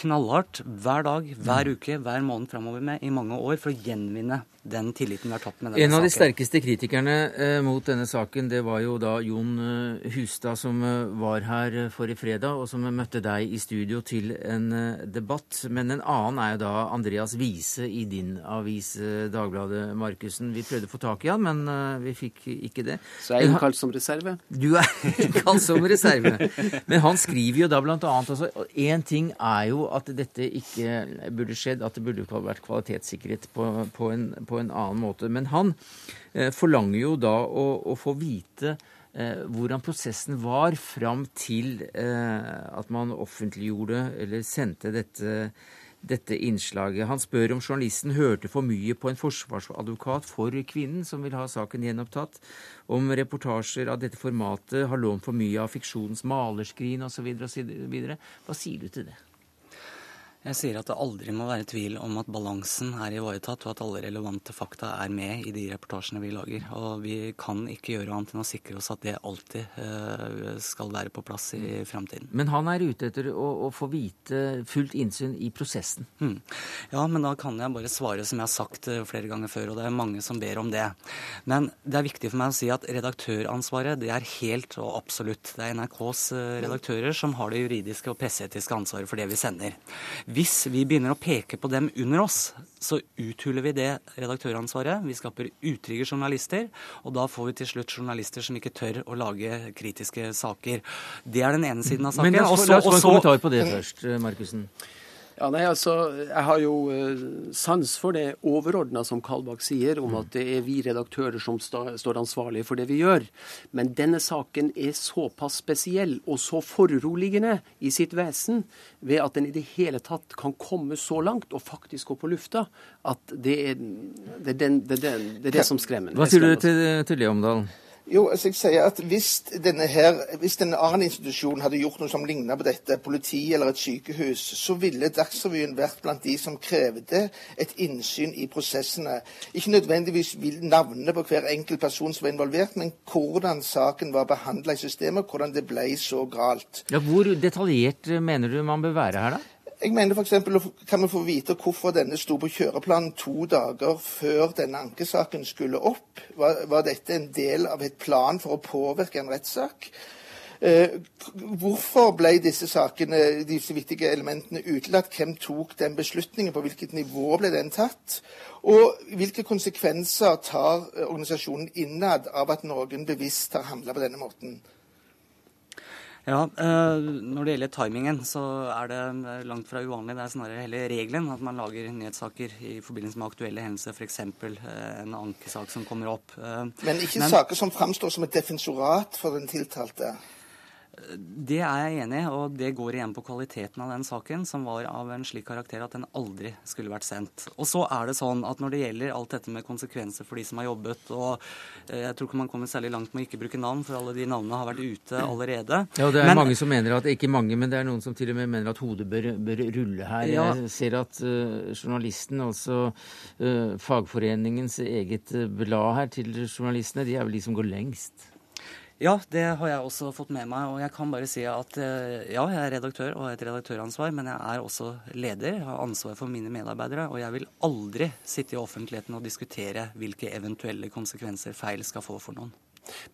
knallhardt hver dag, hver uke, hver måned framover med i mange år for å gjenvinne den tilliten vi har tatt med denne saken. En av de saken. sterkeste kritikerne eh, mot denne saken, det var jo da Jon eh, Hustad, som eh, var her forrige fredag, og som møtte deg i studio til en debatt. Men en annen er jo da Andreas Wiese i din avis Dagbladet, Markussen. Vi prøvde å få tak i han, men vi fikk ikke det. Så jeg er innkalt som reserve? Du er innkalt som reserve. Men han skriver jo da blant annet altså, Én ting er jo at dette ikke burde skjedd, at det burde vært kvalitetssikret på, på en på en annen måte. Men han eh, forlanger jo da å, å få vite eh, hvordan prosessen var fram til eh, at man offentliggjorde eller sendte dette, dette innslaget. Han spør om journalisten hørte for mye på en forsvarsadvokat for kvinnen som vil ha saken gjenopptatt, om reportasjer av dette formatet har lånt for mye av fiksjonens malerskrin osv. Hva sier du til det? Jeg sier at det aldri må være tvil om at balansen er ivaretatt, og at alle relevante fakta er med i de reportasjene vi lager. Og vi kan ikke gjøre annet enn å sikre oss at det alltid uh, skal være på plass i fremtiden. Men han er ute etter å, å få vite fullt innsyn i prosessen? Mm. Ja, men da kan jeg bare svare som jeg har sagt eh, flere ganger før, og det er mange som ber om det. Men det er viktig for meg å si at redaktøransvaret det er helt og absolutt. Det er NRKs eh, redaktører som har det juridiske og presseetiske ansvaret for det vi sender. Hvis vi begynner å peke på dem under oss, så uthuler vi det redaktøransvaret. Vi skaper utrygge journalister, og da får vi til slutt journalister som ikke tør å lage kritiske saker. Det er den ene siden av saken. Men la oss få en kommentar på det først, Markussen. Ja, nei, altså, Jeg har jo uh, sans for det overordna som Kalbakk sier, om at det er vi redaktører som står ansvarlige for det vi gjør. Men denne saken er såpass spesiell og så foruroligende i sitt vesen ved at den i det hele tatt kan komme så langt og faktisk gå på lufta, at det er det, er den, det, er den, det, er det som skremmer. Hva sier du til, til Leomdalen? Omdal? Jo, altså jeg sier at hvis denne her, hvis en annen institusjon hadde gjort noe som lignet på dette, politi eller et sykehus, så ville Dagsrevyen vært blant de som krevde et innsyn i prosessene. Ikke nødvendigvis navnene på hver enkelt person som var involvert, men hvordan saken var behandla i systemet, hvordan det ble så galt. Ja, hvor detaljert mener du man bør være her, da? Jeg mener f.eks. kan vi få vite hvorfor denne sto på kjøreplanen to dager før denne ankesaken skulle opp. Var, var dette en del av et plan for å påvirke en rettssak? Eh, hvorfor ble disse sakene, disse viktige elementene utelatt? Hvem tok den beslutningen? På hvilket nivå ble den tatt? Og hvilke konsekvenser tar organisasjonen innad av at noen bevisst har handla på denne måten? Ja, eh, Når det gjelder timingen, så er det eh, langt fra uvanlig. Det er snarere hele regelen at man lager nyhetssaker i forbindelse med aktuelle hendelser, f.eks. Eh, en ankesak som kommer opp. Men ikke Men, saker som framstår som et defensorat for den tiltalte? Det er jeg enig i, og det går igjen på kvaliteten av den saken, som var av en slik karakter at den aldri skulle vært sendt. Og så er det sånn at når det gjelder alt dette med konsekvenser for de som har jobbet, og eh, jeg tror ikke man kommer særlig langt med å ikke bruke navn, for alle de navnene har vært ute allerede. Ja, og det er men, mange som mener at, ikke mange, men det er noen som til og med mener at hodet bør, bør rulle her. Ja. Jeg ser at uh, journalisten, altså uh, fagforeningens eget blad her til journalistene, de er vel de som går lengst. Ja, det har jeg også fått med meg. Og jeg kan bare si at eh, ja, jeg er redaktør og har et redaktøransvar, men jeg er også leder, jeg har ansvar for mine medarbeidere. Og jeg vil aldri sitte i offentligheten og diskutere hvilke eventuelle konsekvenser feil skal få for noen.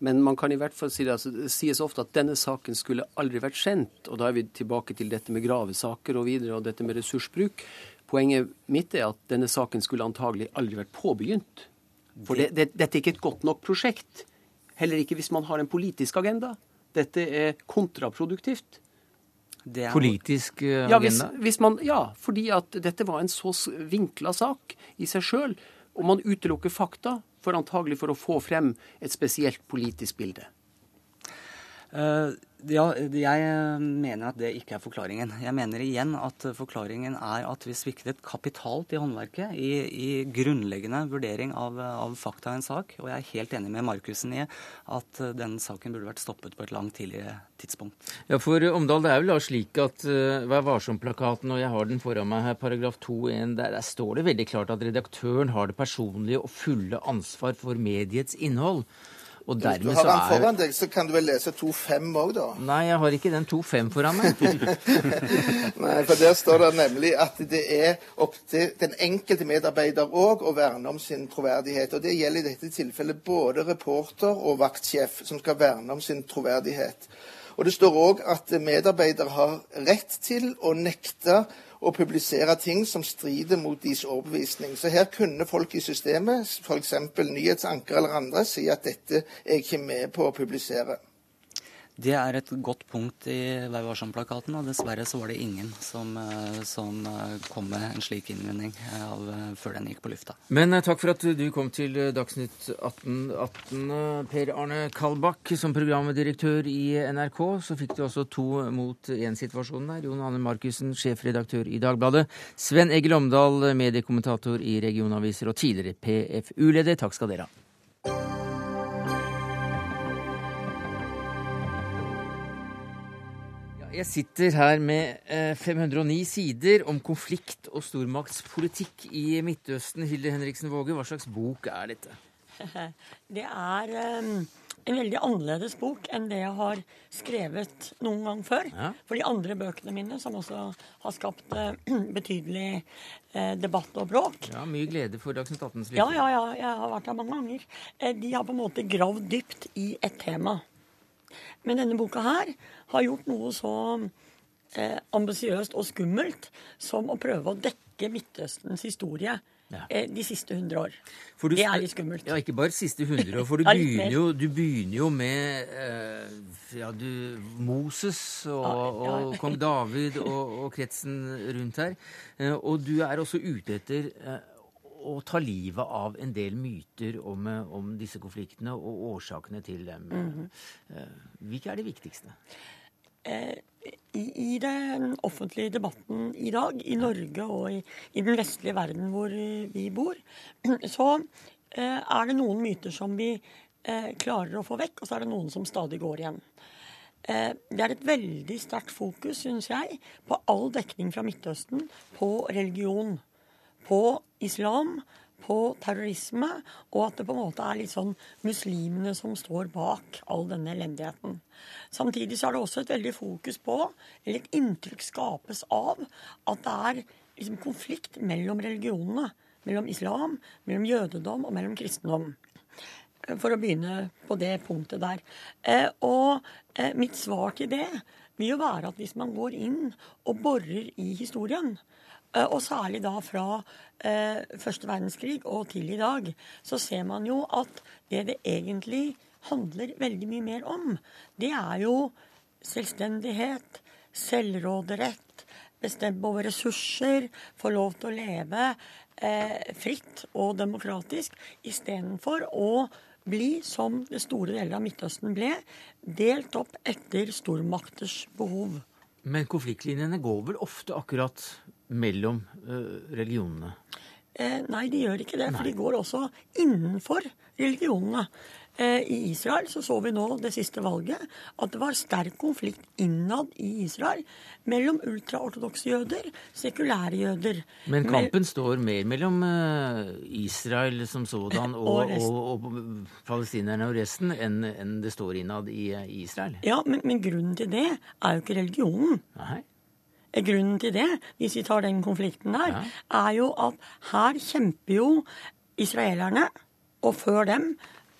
Men man kan i hvert fall si det, altså, det sies ofte at denne saken skulle aldri vært kjent. Og da er vi tilbake til dette med gravesaker og videre, og dette med ressursbruk. Poenget mitt er at denne saken skulle antagelig aldri vært påbegynt. For det, det, dette er ikke et godt nok prosjekt. Heller ikke hvis man har en politisk agenda. Dette er kontraproduktivt. Det er politisk agenda? Ja, hvis, hvis man, ja, fordi at dette var en så vinkla sak i seg sjøl. Og man utelukker fakta for antagelig for å få frem et spesielt politisk bilde. Uh, ja, jeg mener at det ikke er forklaringen. Jeg mener igjen at forklaringen er at vi sviktet kapitalt i håndverket, i, i grunnleggende vurdering av, av, fakta i en sak. Og jeg er helt enig med Markussen i at den saken burde vært stoppet på et langt tidligere tidspunkt. Ja, for Omdal, det er vel da slik at uh, Vær varsom-plakaten, og jeg har den foran meg her, paragraf 2.1, der, der står det veldig klart at redaktøren har det personlige og fulle ansvar for mediets innhold. Og dermed Hvis du har den foran deg, så kan du vel lese 2.5 òg, da? Nei, jeg har ikke den 2.5 foran meg. Nei, for der står det nemlig at det er opp til den enkelte medarbeider òg å verne om sin troverdighet. Og det gjelder i dette tilfellet både reporter og vaktsjef, som skal verne om sin troverdighet. Og det står òg at medarbeider har rett til å nekte å publisere ting som strider mot deres overbevisning. Så her kunne folk i systemet, f.eks. nyhetsanker eller andre, si at dette er jeg ikke med på å publisere. Det er et godt punkt i Vær varsom-plakaten, og dessverre så var det ingen som, eh, som eh, kom med en slik innvending eh, av, før den gikk på lufta. Men takk for at du kom til Dagsnytt 18, 18 Per Arne Kalbakk som programdirektør i NRK. Så fikk du også to mot én-situasjonen der. Jon Anne Markussen, sjefredaktør i Dagbladet. Sven Egil Omdal, mediekommentator i regionaviser og tidligere PFU-leder. Takk skal dere ha. Jeg sitter her med 509 eh, sider om konflikt og stormaktspolitikk i Midtøsten. Hilde Henriksen Våge, hva slags bok er dette? Det er um, en veldig annerledes bok enn det jeg har skrevet noen gang før. Ja. For de andre bøkene mine, som også har skapt uh, betydelig uh, debatt og bråk Ja, Mye glede for Dagsnytt 18s lyttere. Ja, ja, ja. Jeg har vært her mange ganger. De har på en måte gravd dypt i et tema. Men denne boka her har gjort noe så eh, ambisiøst og skummelt som å prøve å dekke Midtøstens historie ja. eh, de siste hundre år. Du, det er litt skummelt. Ja, ikke bare siste hundre år. For du, begynner jo, du begynner jo med eh, ja, du, Moses og, ja, og kong David og, og, kretsen rundt her. Eh, og du er også ute etter eh, å ta livet av en del myter om, eh, om disse konfliktene og årsakene til dem. Mm -hmm. Hvilke er de viktigste? Eh, I, I, den offentlige debatten i dag, i Norge og i, i den vestlige verden hvor vi bor, så er det noen myter som vi klarer å få vekk, og så er det noen som stadig går igjen. Det er et veldig sterkt fokus, syns jeg, på all dekning fra Midtøsten på religion. På islam, på terrorisme, og at det på en måte er litt sånn muslimene som står bak all denne elendigheten. Samtidig så er det også et veldig fokus på, eller et inntrykk skapes av, at det er liksom konflikt mellom religionene. Mellom islam, mellom jødedom og mellom kristendom. For å begynne på det punktet der. Eh, og eh, mitt svar til det vil jo være at hvis man går inn og borer i historien, og særlig da fra første verdenskrig og til i dag, så ser man jo at det det egentlig handler veldig mye mer om, det er jo selvstendighet, selvråderett, bestemme over ressurser, få lov til å leve eh, fritt og demokratisk, istedenfor å bli, som det store deler av Midtøsten ble, delt opp etter stormakters behov. Men konfliktlinjene går vel ofte akkurat mellom uh, religionene? Eh, nei, de gjør ikke det. Nei. For de går også innenfor religionene. Eh, I Israel så så vi nå det siste valget at det var sterk konflikt innad i Israel mellom ultraortodokse jøder, sekulære jøder. Men kampen Mel står mer mellom eh, Israel som sådan og, og, og, og palestinerne og resten enn, enn det står innad i, i Israel? Ja, men, men, grunnen til det er jo ikke religionen. Nei. Grunnen til det, hvis vi tar den konflikten der, ja. er jo at her kjemper jo israelerne, og før dem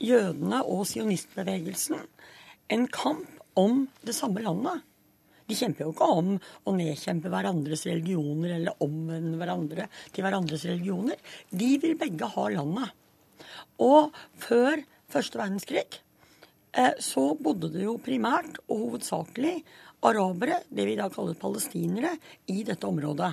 jødene og sionistbevegelsen en kamp om det samme landet. De kjemper jo ikke om å nedkjempe hverandres religioner eller omvende hverandre til hverandres religioner. De vil begge ha landet. Og før første verdenskrig eh, så bodde det jo primært og hovedsakelig arabere, det vi da kaller palestinere, i dette området.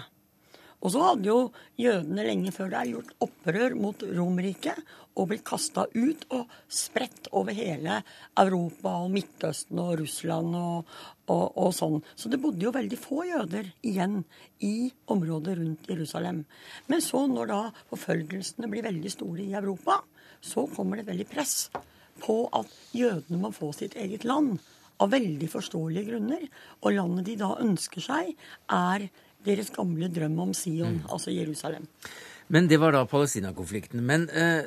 Og så hadde jo jødene lenge før der gjort opprør mot Romerriket og blitt kasta ut og spredt over hele Europa og Midtøsten og Russland og, og, og, sånn. Så det bodde jo veldig få jøder igjen i området rundt Jerusalem. Men så, når da forfølgelsene blir veldig store i Europa, så kommer det veldig press på at jødene må få sitt eget land. Av veldig forståelige grunner. Og landet de da ønsker seg, er deres gamle drøm om Sion, mm. altså Jerusalem. Men det var da Palestina-konflikten. Men eh,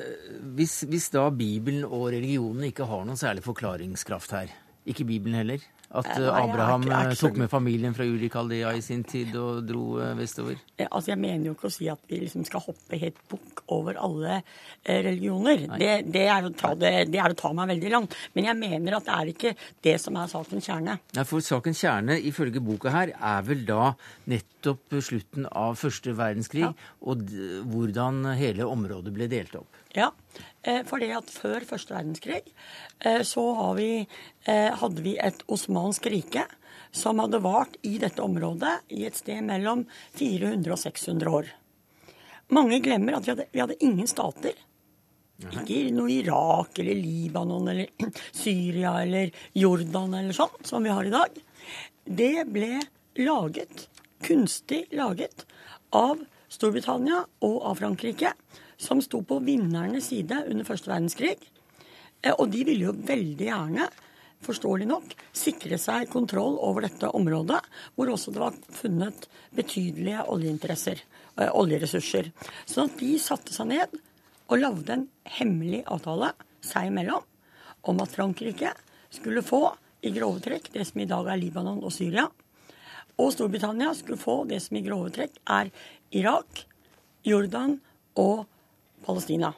hvis, hvis, da Bibelen og religionen ikke har noen særlig forklaringskraft her, ikke Bibelen heller, at Abraham er, jeg, er, tok med familien fra Ulikaldea i sin tid og dro eh, vestover? Altså, Jeg mener jo ikke å si at vi liksom skal hoppe helt bukk over alle eh, religioner. Det, det, er ta, det, det, er å ta, meg veldig langt. Men jeg mener at det er ikke det som er sakens kjerne. Nei, for sakens kjerne ifølge boka her er vel da nettopp slutten av første verdenskrig ja. og hvordan hele området ble delt opp. Ja, Eh, for det at før første verdenskrig eh, så vi, eh, hadde vi et osmansk rike som hadde vart i dette området i et sted mellom 400 og 600 år. Mange glemmer at vi hadde, vi hadde ingen stater. Ikke noe Irak eller Libanon eller Syria eller Jordan eller sånn, som vi har i dag. Det ble laget, kunstig laget, av Storbritannia og av Frankrike som sto på vinnernes side under første verdenskrig. Eh, og de ville jo veldig gjerne, forståelig nok, sikre seg kontroll over dette området, hvor også det var funnet betydelige oljeinteresser, eh, oljeressurser. Sånn at de satte seg ned og lagde en hemmelig avtale seg imellom om at Frankrike skulle få i grove trekk det som i dag er Libanon og Syria. Og Storbritannia skulle få det som i grove trekk er Irak, Jordan og Palestina.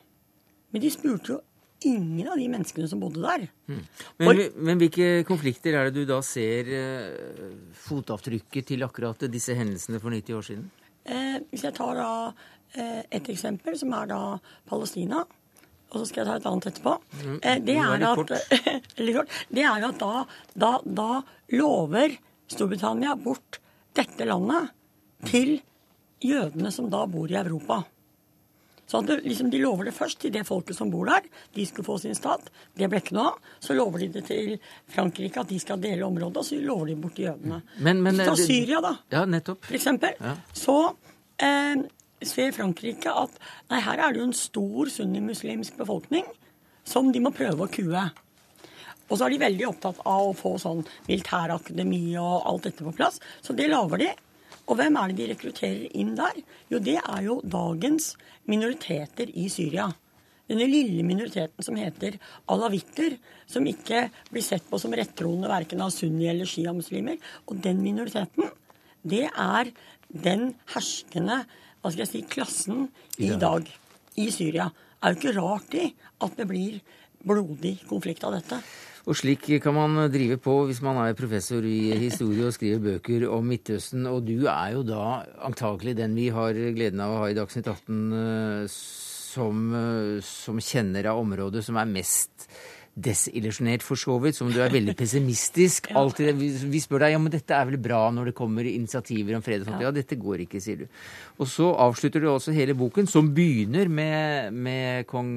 Men de spurte jo ingen av de menneskene som bodde der. Mm. Men, men, hvilke konflikter er det du da ser eh, fotavtrykket til akkurat disse hendelsene for 90 år siden? Eh, hvis jeg tar da eh, et eksempel, som er da Palestina, og så skal jeg ta et annet etterpå. Mm. Eh, det, er at, det er at da, da, da lover Storbritannia bort dette landet til jødene som da bor i Europa. Så det, liksom, De lover det først til det folket som bor der. De skulle få sin stat. Det ble ikke noe av. Så lover de det til Frankrike at de skal dele området, og så lover de bort til jødene. Men, men, ta Syria, da. Ja, nettopp. For eksempel. Ja. Så eh, ser Frankrike at nei, her er det jo en stor sunnimuslimsk befolkning som de må prøve å kue. Og så er de veldig opptatt av å få sånn militærakademi og alt dette på plass. Så det lager de. Og hvem er det de rekrutterer inn der? Jo, det er jo dagens minoriteter i Syria. Denne lille minoriteten som heter alawitter, som ikke blir sett på som rettroende verken av sunni- eller sjiamuslimer. Og den minoriteten, det er den herskende hva skal jeg si, klassen i dag i Syria. Det er jo ikke rart i at det blir blodig konflikt av dette. Og slik kan man drive på hvis man er professor i historie og skriver bøker om Midtøsten. Og du er jo da antagelig den vi har gleden av å ha i Dagsnytt 18 som, som kjenner av området som er mest desillusjonert, for så vidt, som du er veldig pessimistisk. Alltid, vi spør deg ja, men dette er vel bra når det kommer initiativer om fred og sånt. Ja, dette går ikke, sier du. Og så avslutter du også hele boken, som begynner med, med kong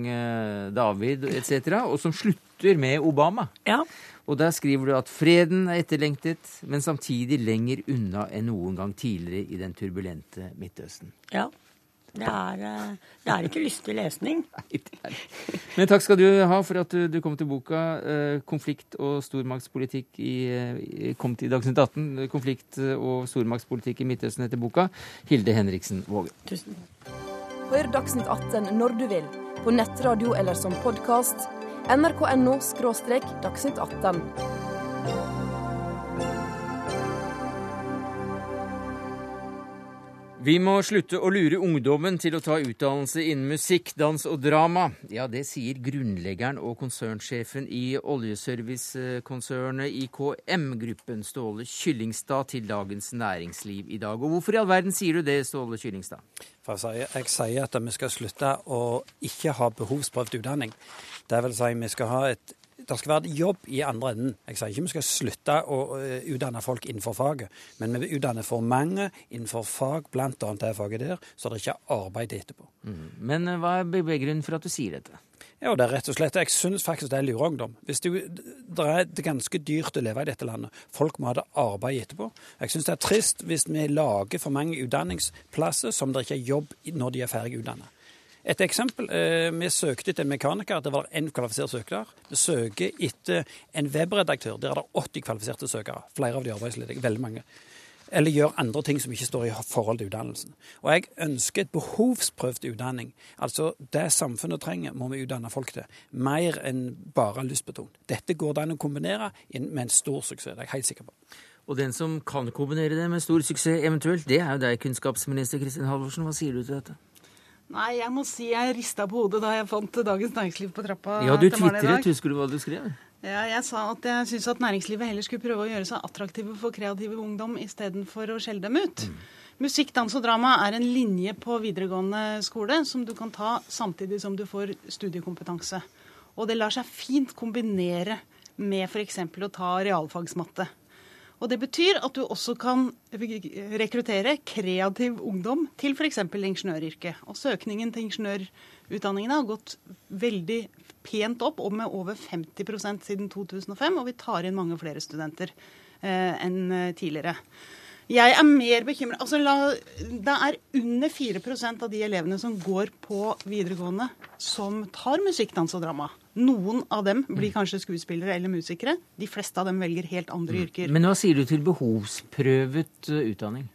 David etc., og som slutter med Obama. Ja. Og der skriver du at freden er etterlengtet, men samtidig lenger unna enn noen gang tidligere i den turbulente Midtøsten. Ja. Det er, det er ikke lystig lesning. Men takk skal du ha for at du, du kom til boka eh, 'Konflikt og stormaktspolitikk i, i kom til Dagsnytt 18'. 'Konflikt og stormaktspolitikk i Midtøsten' etter boka. Hilde Henriksen Våge. Tusen takk. Hør Dagsnytt 18 når du vil, på nettradio eller som podkast. nrk.no – dagsnytt 18. Vi må slutte å lure ungdommen til å ta utdannelse innen musikk, dans og drama. Ja, det sier grunnleggeren og konsernsjefen i oljeservicekonsernet IKM Gruppen, Ståle Kyllingstad, til Dagens Næringsliv i dag. Og hvorfor i all verden sier du det, Ståle Kyllingstad? For jeg, jeg sier at vi skal slutte å ikke ha behovsprøvd utdanning. Det vil si vi skal ha et det skal være jobb i andre enden. Jeg sier ikke vi skal slutte å utdanne folk innenfor faget, men vi utdanner for mange innenfor fag, bl.a. det faget der, så det ikke er arbeid etterpå. Mm. Men hva er beveggrunnen for at du sier dette? Ja, det er rett og slett, Jeg syns faktisk det er lureungdom. Hvis du, det er ganske dyrt å leve i dette landet. Folk må ha det arbeid etterpå. Jeg syns det er trist hvis vi lager for mange utdanningsplasser som det ikke er jobb når de er ferdig utdannet. Et eksempel. Vi søkte etter en mekaniker. Det var én kvalifisert søker. Vi søker etter en webredaktør. Der er det 80 kvalifiserte søkere. Flere av de arbeidsledige. Veldig mange. Eller gjør andre ting som ikke står i forhold til utdannelsen. Og jeg ønsker et behovsprøvd utdanning. Altså det samfunnet trenger, må vi utdanne folk til. Mer enn bare lystbetont. Dette går det an å kombinere med en stor suksess. Det er jeg helt sikker på. Og den som kan kombinere det med stor suksess eventuelt, det er jo deg, kunnskapsminister Kristin Halvorsen. Hva sier du til dette? Nei, jeg må si jeg rista på hodet da jeg fant Dagens Næringsliv på trappa. Ja, du tvitret. Husker du hva du skrev? Ja, jeg sa at jeg syns at næringslivet heller skulle prøve å gjøre seg attraktive for kreative ungdom istedenfor å skjelle dem ut. Mm. Musikk, dans og drama er en linje på videregående skole som du kan ta samtidig som du får studiekompetanse. Og det lar seg fint kombinere med f.eks. å ta realfagsmatte. Og Det betyr at du også kan rekruttere kreativ ungdom til f.eks. ingeniøryrket. Og søkningen til ingeniørutdanningene har gått veldig pent opp, og med over 50% siden 2005. Og vi tar inn mange flere studenter eh, enn tidligere. Jeg er mer bekymret altså, Det er under 4% av de elevene som går på videregående, som tar musikk, dans og drama. Noen av dem blir kanskje skuespillere eller musikere. De fleste av dem velger helt andre yrker. Men hva sier du til behovsprøvet utdanning?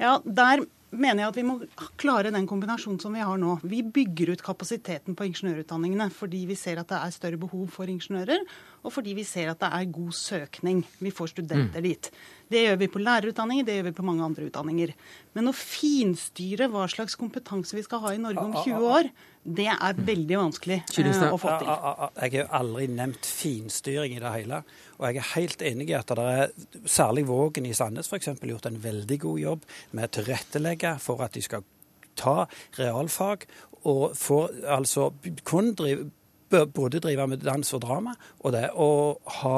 Ja, Der mener jeg at vi må klare den kombinasjonen som vi har nå. Vi bygger ut kapasiteten på ingeniørutdanningene fordi vi ser at det er større behov for ingeniører, og fordi vi ser at det er god søkning. Vi får studenter mm. dit. Det gjør vi på lærerutdanninger, det gjør vi på mange andre utdanninger. Men å finstyre hva slags kompetanse vi skal ha i Norge om 20 år, det er veldig vanskelig eh, å få til. Jeg har aldri nevnt finstyring i det hele. Og jeg er helt enig i at det er særlig Vågen i Sandnes f.eks. gjort en veldig god jobb med å tilrettelegge for at de skal ta realfag og få altså kun drive, både drive med dans og drama og det å ha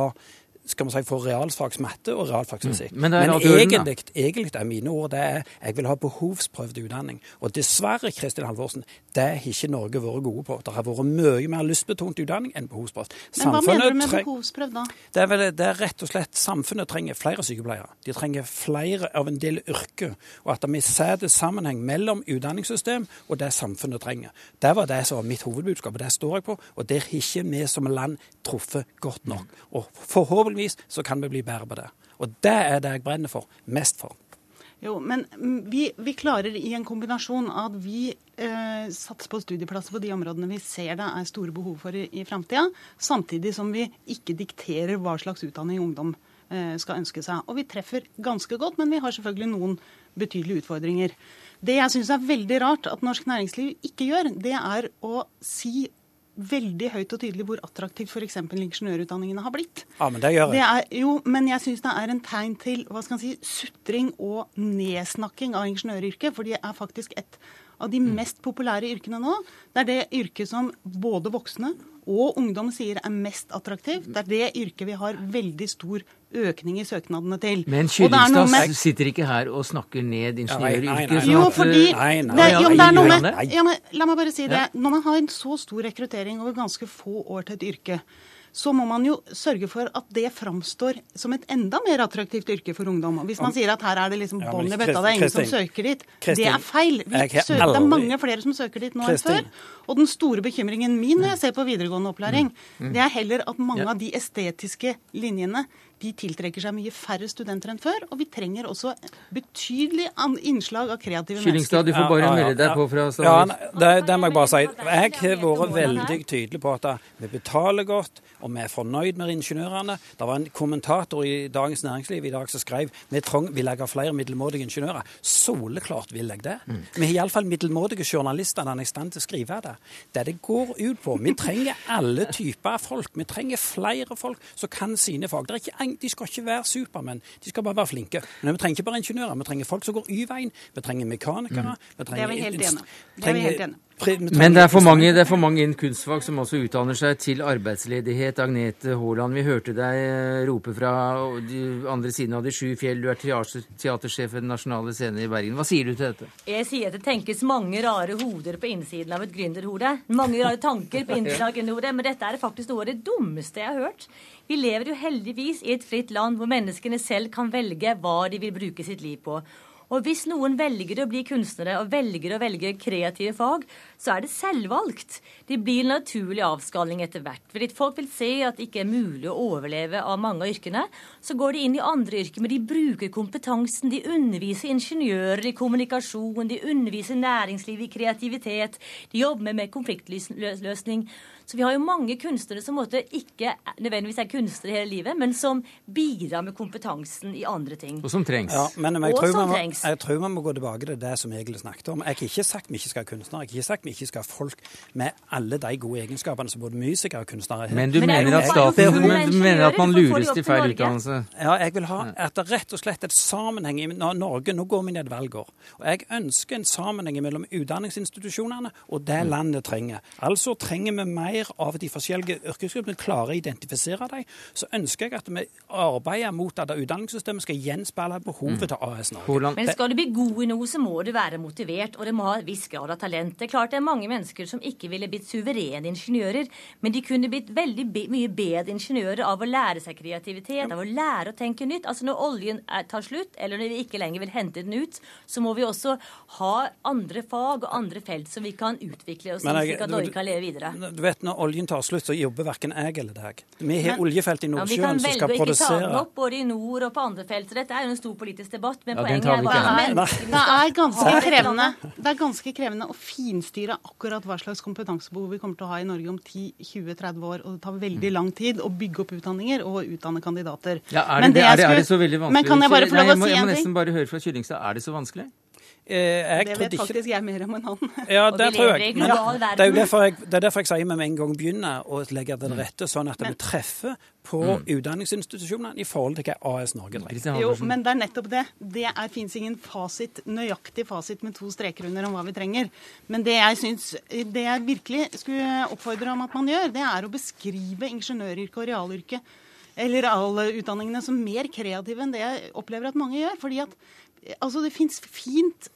skal man si, for realfagsmatte og realfagsfysikk. Mm. Men er Men egentlig, egentlig er mine ord det er jeg vil ha behovsprøvd utdanning. Og dessverre, Kristin Halvorsen, det har ikke Norge vært gode på. Det har vært mye mer lystbetont utdanning enn behovsprøvd. Men hva mener du med behovsprøvd da? det er, vel, det er rett og slett Samfunnet trenger flere sykepleiere. De trenger flere av en del yrker. Og at vi ser det sammenheng mellom utdanningssystem og det samfunnet trenger. Det var det som var mitt hovedbudskap, og det står jeg på. Og der har ikke vi som land truffet godt nok. Og forhåpentligvis så kan vi bli bedre på det. Og det er det jeg brenner for. Mest for. Jo, men mm, vi, vi klarer i en kombinasjon at vi eh, satser på studieplasser på de områdene vi ser det er store behov for i, i framtida, samtidig som vi ikke dikterer hva slags utdanning ungdom eh, skal ønske seg. Og vi treffer ganske godt, men vi har selvfølgelig noen betydelige utfordringer. Det jeg syns er veldig rart at norsk næringsliv ikke gjør, det er å si veldig høyt og tydelig hvor attraktivt f.eks. ingeniørutdanningene har blitt. Ja, men det gjør Det er, jo, men jeg syns det er en tegn til hva skal man si, sutring og nedsnakking av ingeniøryrket. For det er faktisk et av de mest populære yrkene nå. Det er det yrket som både voksne og ungdom sier er mest attraktivt. Det er det yrket vi har veldig stor økning i søknadene til. Men er Kyllingstad med- sitter ikke her og snakker ned ingeniøryrket. jo, fordi Nei, nei. det, jo, det er noe med ja, men, La meg bare si det. Når man har en så stor rekruttering over ganske få år til et yrke, så må man jo sørge for at det framstår som et enda mer attraktivt yrke for ungdom. Og Hvis man sier at her er det liksom Ja, bånn i bøtta, det er ingen som søker dit, Kristin, det er feil. Vi søker, det er mange flere som søker dit nå enn før. Og den store bekymringen min når jeg ser på videregående opplæring, Mm. det er heller at mange av de estetiske linjene de tiltrekker seg mye færre studenter enn før. Og vi trenger også betydelig innslag av kreative Kyllingstad, du får Ja, bare ja, ja, melde deg ja. på fra Ja, Stavanger. nei, det, det må jeg bare si. Jeg har vært veldig tydelig på at vi betaler godt, og vi er fornøyd med ingeniørene. Det var en kommentator i Dagens Næringsliv i dag som skrev vi trong, vil jeg ha flere middelmådige ingeniører. Soleklart vil jeg det. Mm. Vi har iallfall middelmådige journalister når er i stand til å skrive det. Det det går ut på. Vi trenger alle typer folk. Vi trenger flere folk som kan sine fag. Det er ikke, en- de skal ikke være supermenn, de skal bare være flinke. Men vi trenger ikke bare ingeniører. Vi trenger folk som går Y-veien. Vi trenger mekanikere. Vi Det er vi helt enige. Det er vi helt enige om. Men det er, for mange, det er for mange innen kunstfag som også utdanner seg til arbeidsledighet. Agnete Haaland, vi hørte deg eh, rope fra de andre siden av de sju fjell. Du er teatersjef ved Den nasjonale scenen i Bergen. Hva sier du til dette? Jeg sier at det tenkes mange rare hoder på innsiden av et gründerhode. Mange rare tanker på innsiden av et gründerhode, men dette er faktisk noe av det dummeste jeg har hørt. Vi lever jo heldigvis i et fritt land hvor menneskene selv kan velge hva de vil bruke sitt liv på. Og hvis noen velger å bli kunstnere og velger å velge kreative fag, så er det selvvalgt. Det blir en naturlig avskalling etter hvert. Fordi folk vil se at det ikke er mulig å overleve av mange av yrkene. Så går de inn i andre yrker, men de bruker kompetansen. De underviser ingeniører i kommunikasjon, de underviser næringsliv i kreativitet, de jobber med konfliktløsning. Så vi har jo mange kunstnere som måtte ikke nødvendigvis er kunstnere hele livet, men som bidrar med kompetansen i andre ting. Og som trengs. Ja, men jeg Og tror, som må, trengs. jeg tror vi må gå tilbake til det som Egil snakket om. Jeg har ikke sagt vi ikke skal ha kunstnere. Jeg har ikke sagt vi ikke skal ha folk med alle de gode egenskapene som både musikere og kunstnere har. Men du Men er mener at staten du mener at man lures til feil utdannelse? Ja, jeg vil ha at det rett og slett et sammenheng i Norge. Nå går vi ned valgår. Og jeg ønsker en sammenheng mellom utdanningsinstitusjonene og det landet trenger. Altså trenger vi mer av de forskjellige yrkesgruppene, klarer å identifisere dem. Så ønsker jeg at vi arbeider mot at utdanningssystemet skal gjenspeile behovet til AS Norge. Men skal du bli god i noe, så må du være motivert, og det må ha en viss grad av talent. Det er klart det er mange mennesker som ikke ville blitt suverene ingeniører, men de kunne blitt veldig be mye bedre ingeniører av å lære seg kreativitet, av å lære å tenke nytt. Altså Når oljen er, tar slutt, eller når vi ikke lenger vil hente den ut, så må vi også ha andre fag og andre felt som vi kan utvikle oss slik at Norge kan leve videre. Du vet, Når oljen tar slutt, så jobber verken jeg eller deg. Vi har oljefelt i Ja, vi kan velge å ikke ta den opp både i nord og på andre felt. Så dette er jo en stor politisk debatt. Men Ja, poenget er bare at menneskene Det er ganske krevende å finstyre akkurat hva slags kompetansebehov vi kommer til å ha i Norge om 10-20-30 år. Og det tar veldig lang tid å bygge opp utdanninger og utdanne kandidater. Ja, er, Men det, det, er, det, er det så veldig vanskelig? Men kan jeg bare få lov å si en ting? jeg må nesten bare høre fra Kyllingstad. Er det så vanskelig? Eh, jeg Det vet ikke faktisk jeg mer om enn han. Ja, Og det tror jeg. Men det er jo derfor jeg, det er derfor jeg sier vi med en gang begynner å legge til rette, sånn at vi treffer på utdanningsinstitusjonene i forhold til hva AS Norge trenger. Jo, men det er nettopp det. Det er- fins ingen fasit, nøyaktig fasit med to streker under om hva vi trenger. Men det jeg syns Det jeg virkelig skulle oppfordre om at man gjør, det er å beskrive ingeniøryrket og realyrket eller realutdanningene som mer kreative enn det jeg opplever at mange gjør. fordi at altså, det fins fint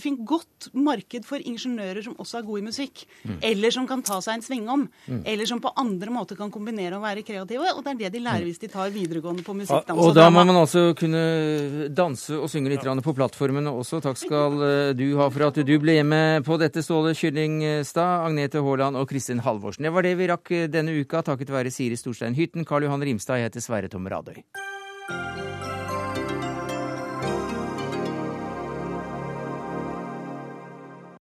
fint godt marked for ingeniører som også er gode i musikk. Mm. Eller som kan ta seg en svingom. Mm. Eller som på andre måter kan kombinere å være kreative. Og det er det de lærer hvis de tar videregående på Ja, musikk, og og da må man altså kunne danse og synge litt ja. på plattformene også. Takk skal eh, du ha for at du ble med på dette, Ståle Kyllingstad, Agnete Haaland og Kristin Halvorsen. Det var det vi rakk eh, denne uka, takket være Siri Storstein Hytten, Karl Johan Rimstad. Jeg heter Sverre Tom Radøy.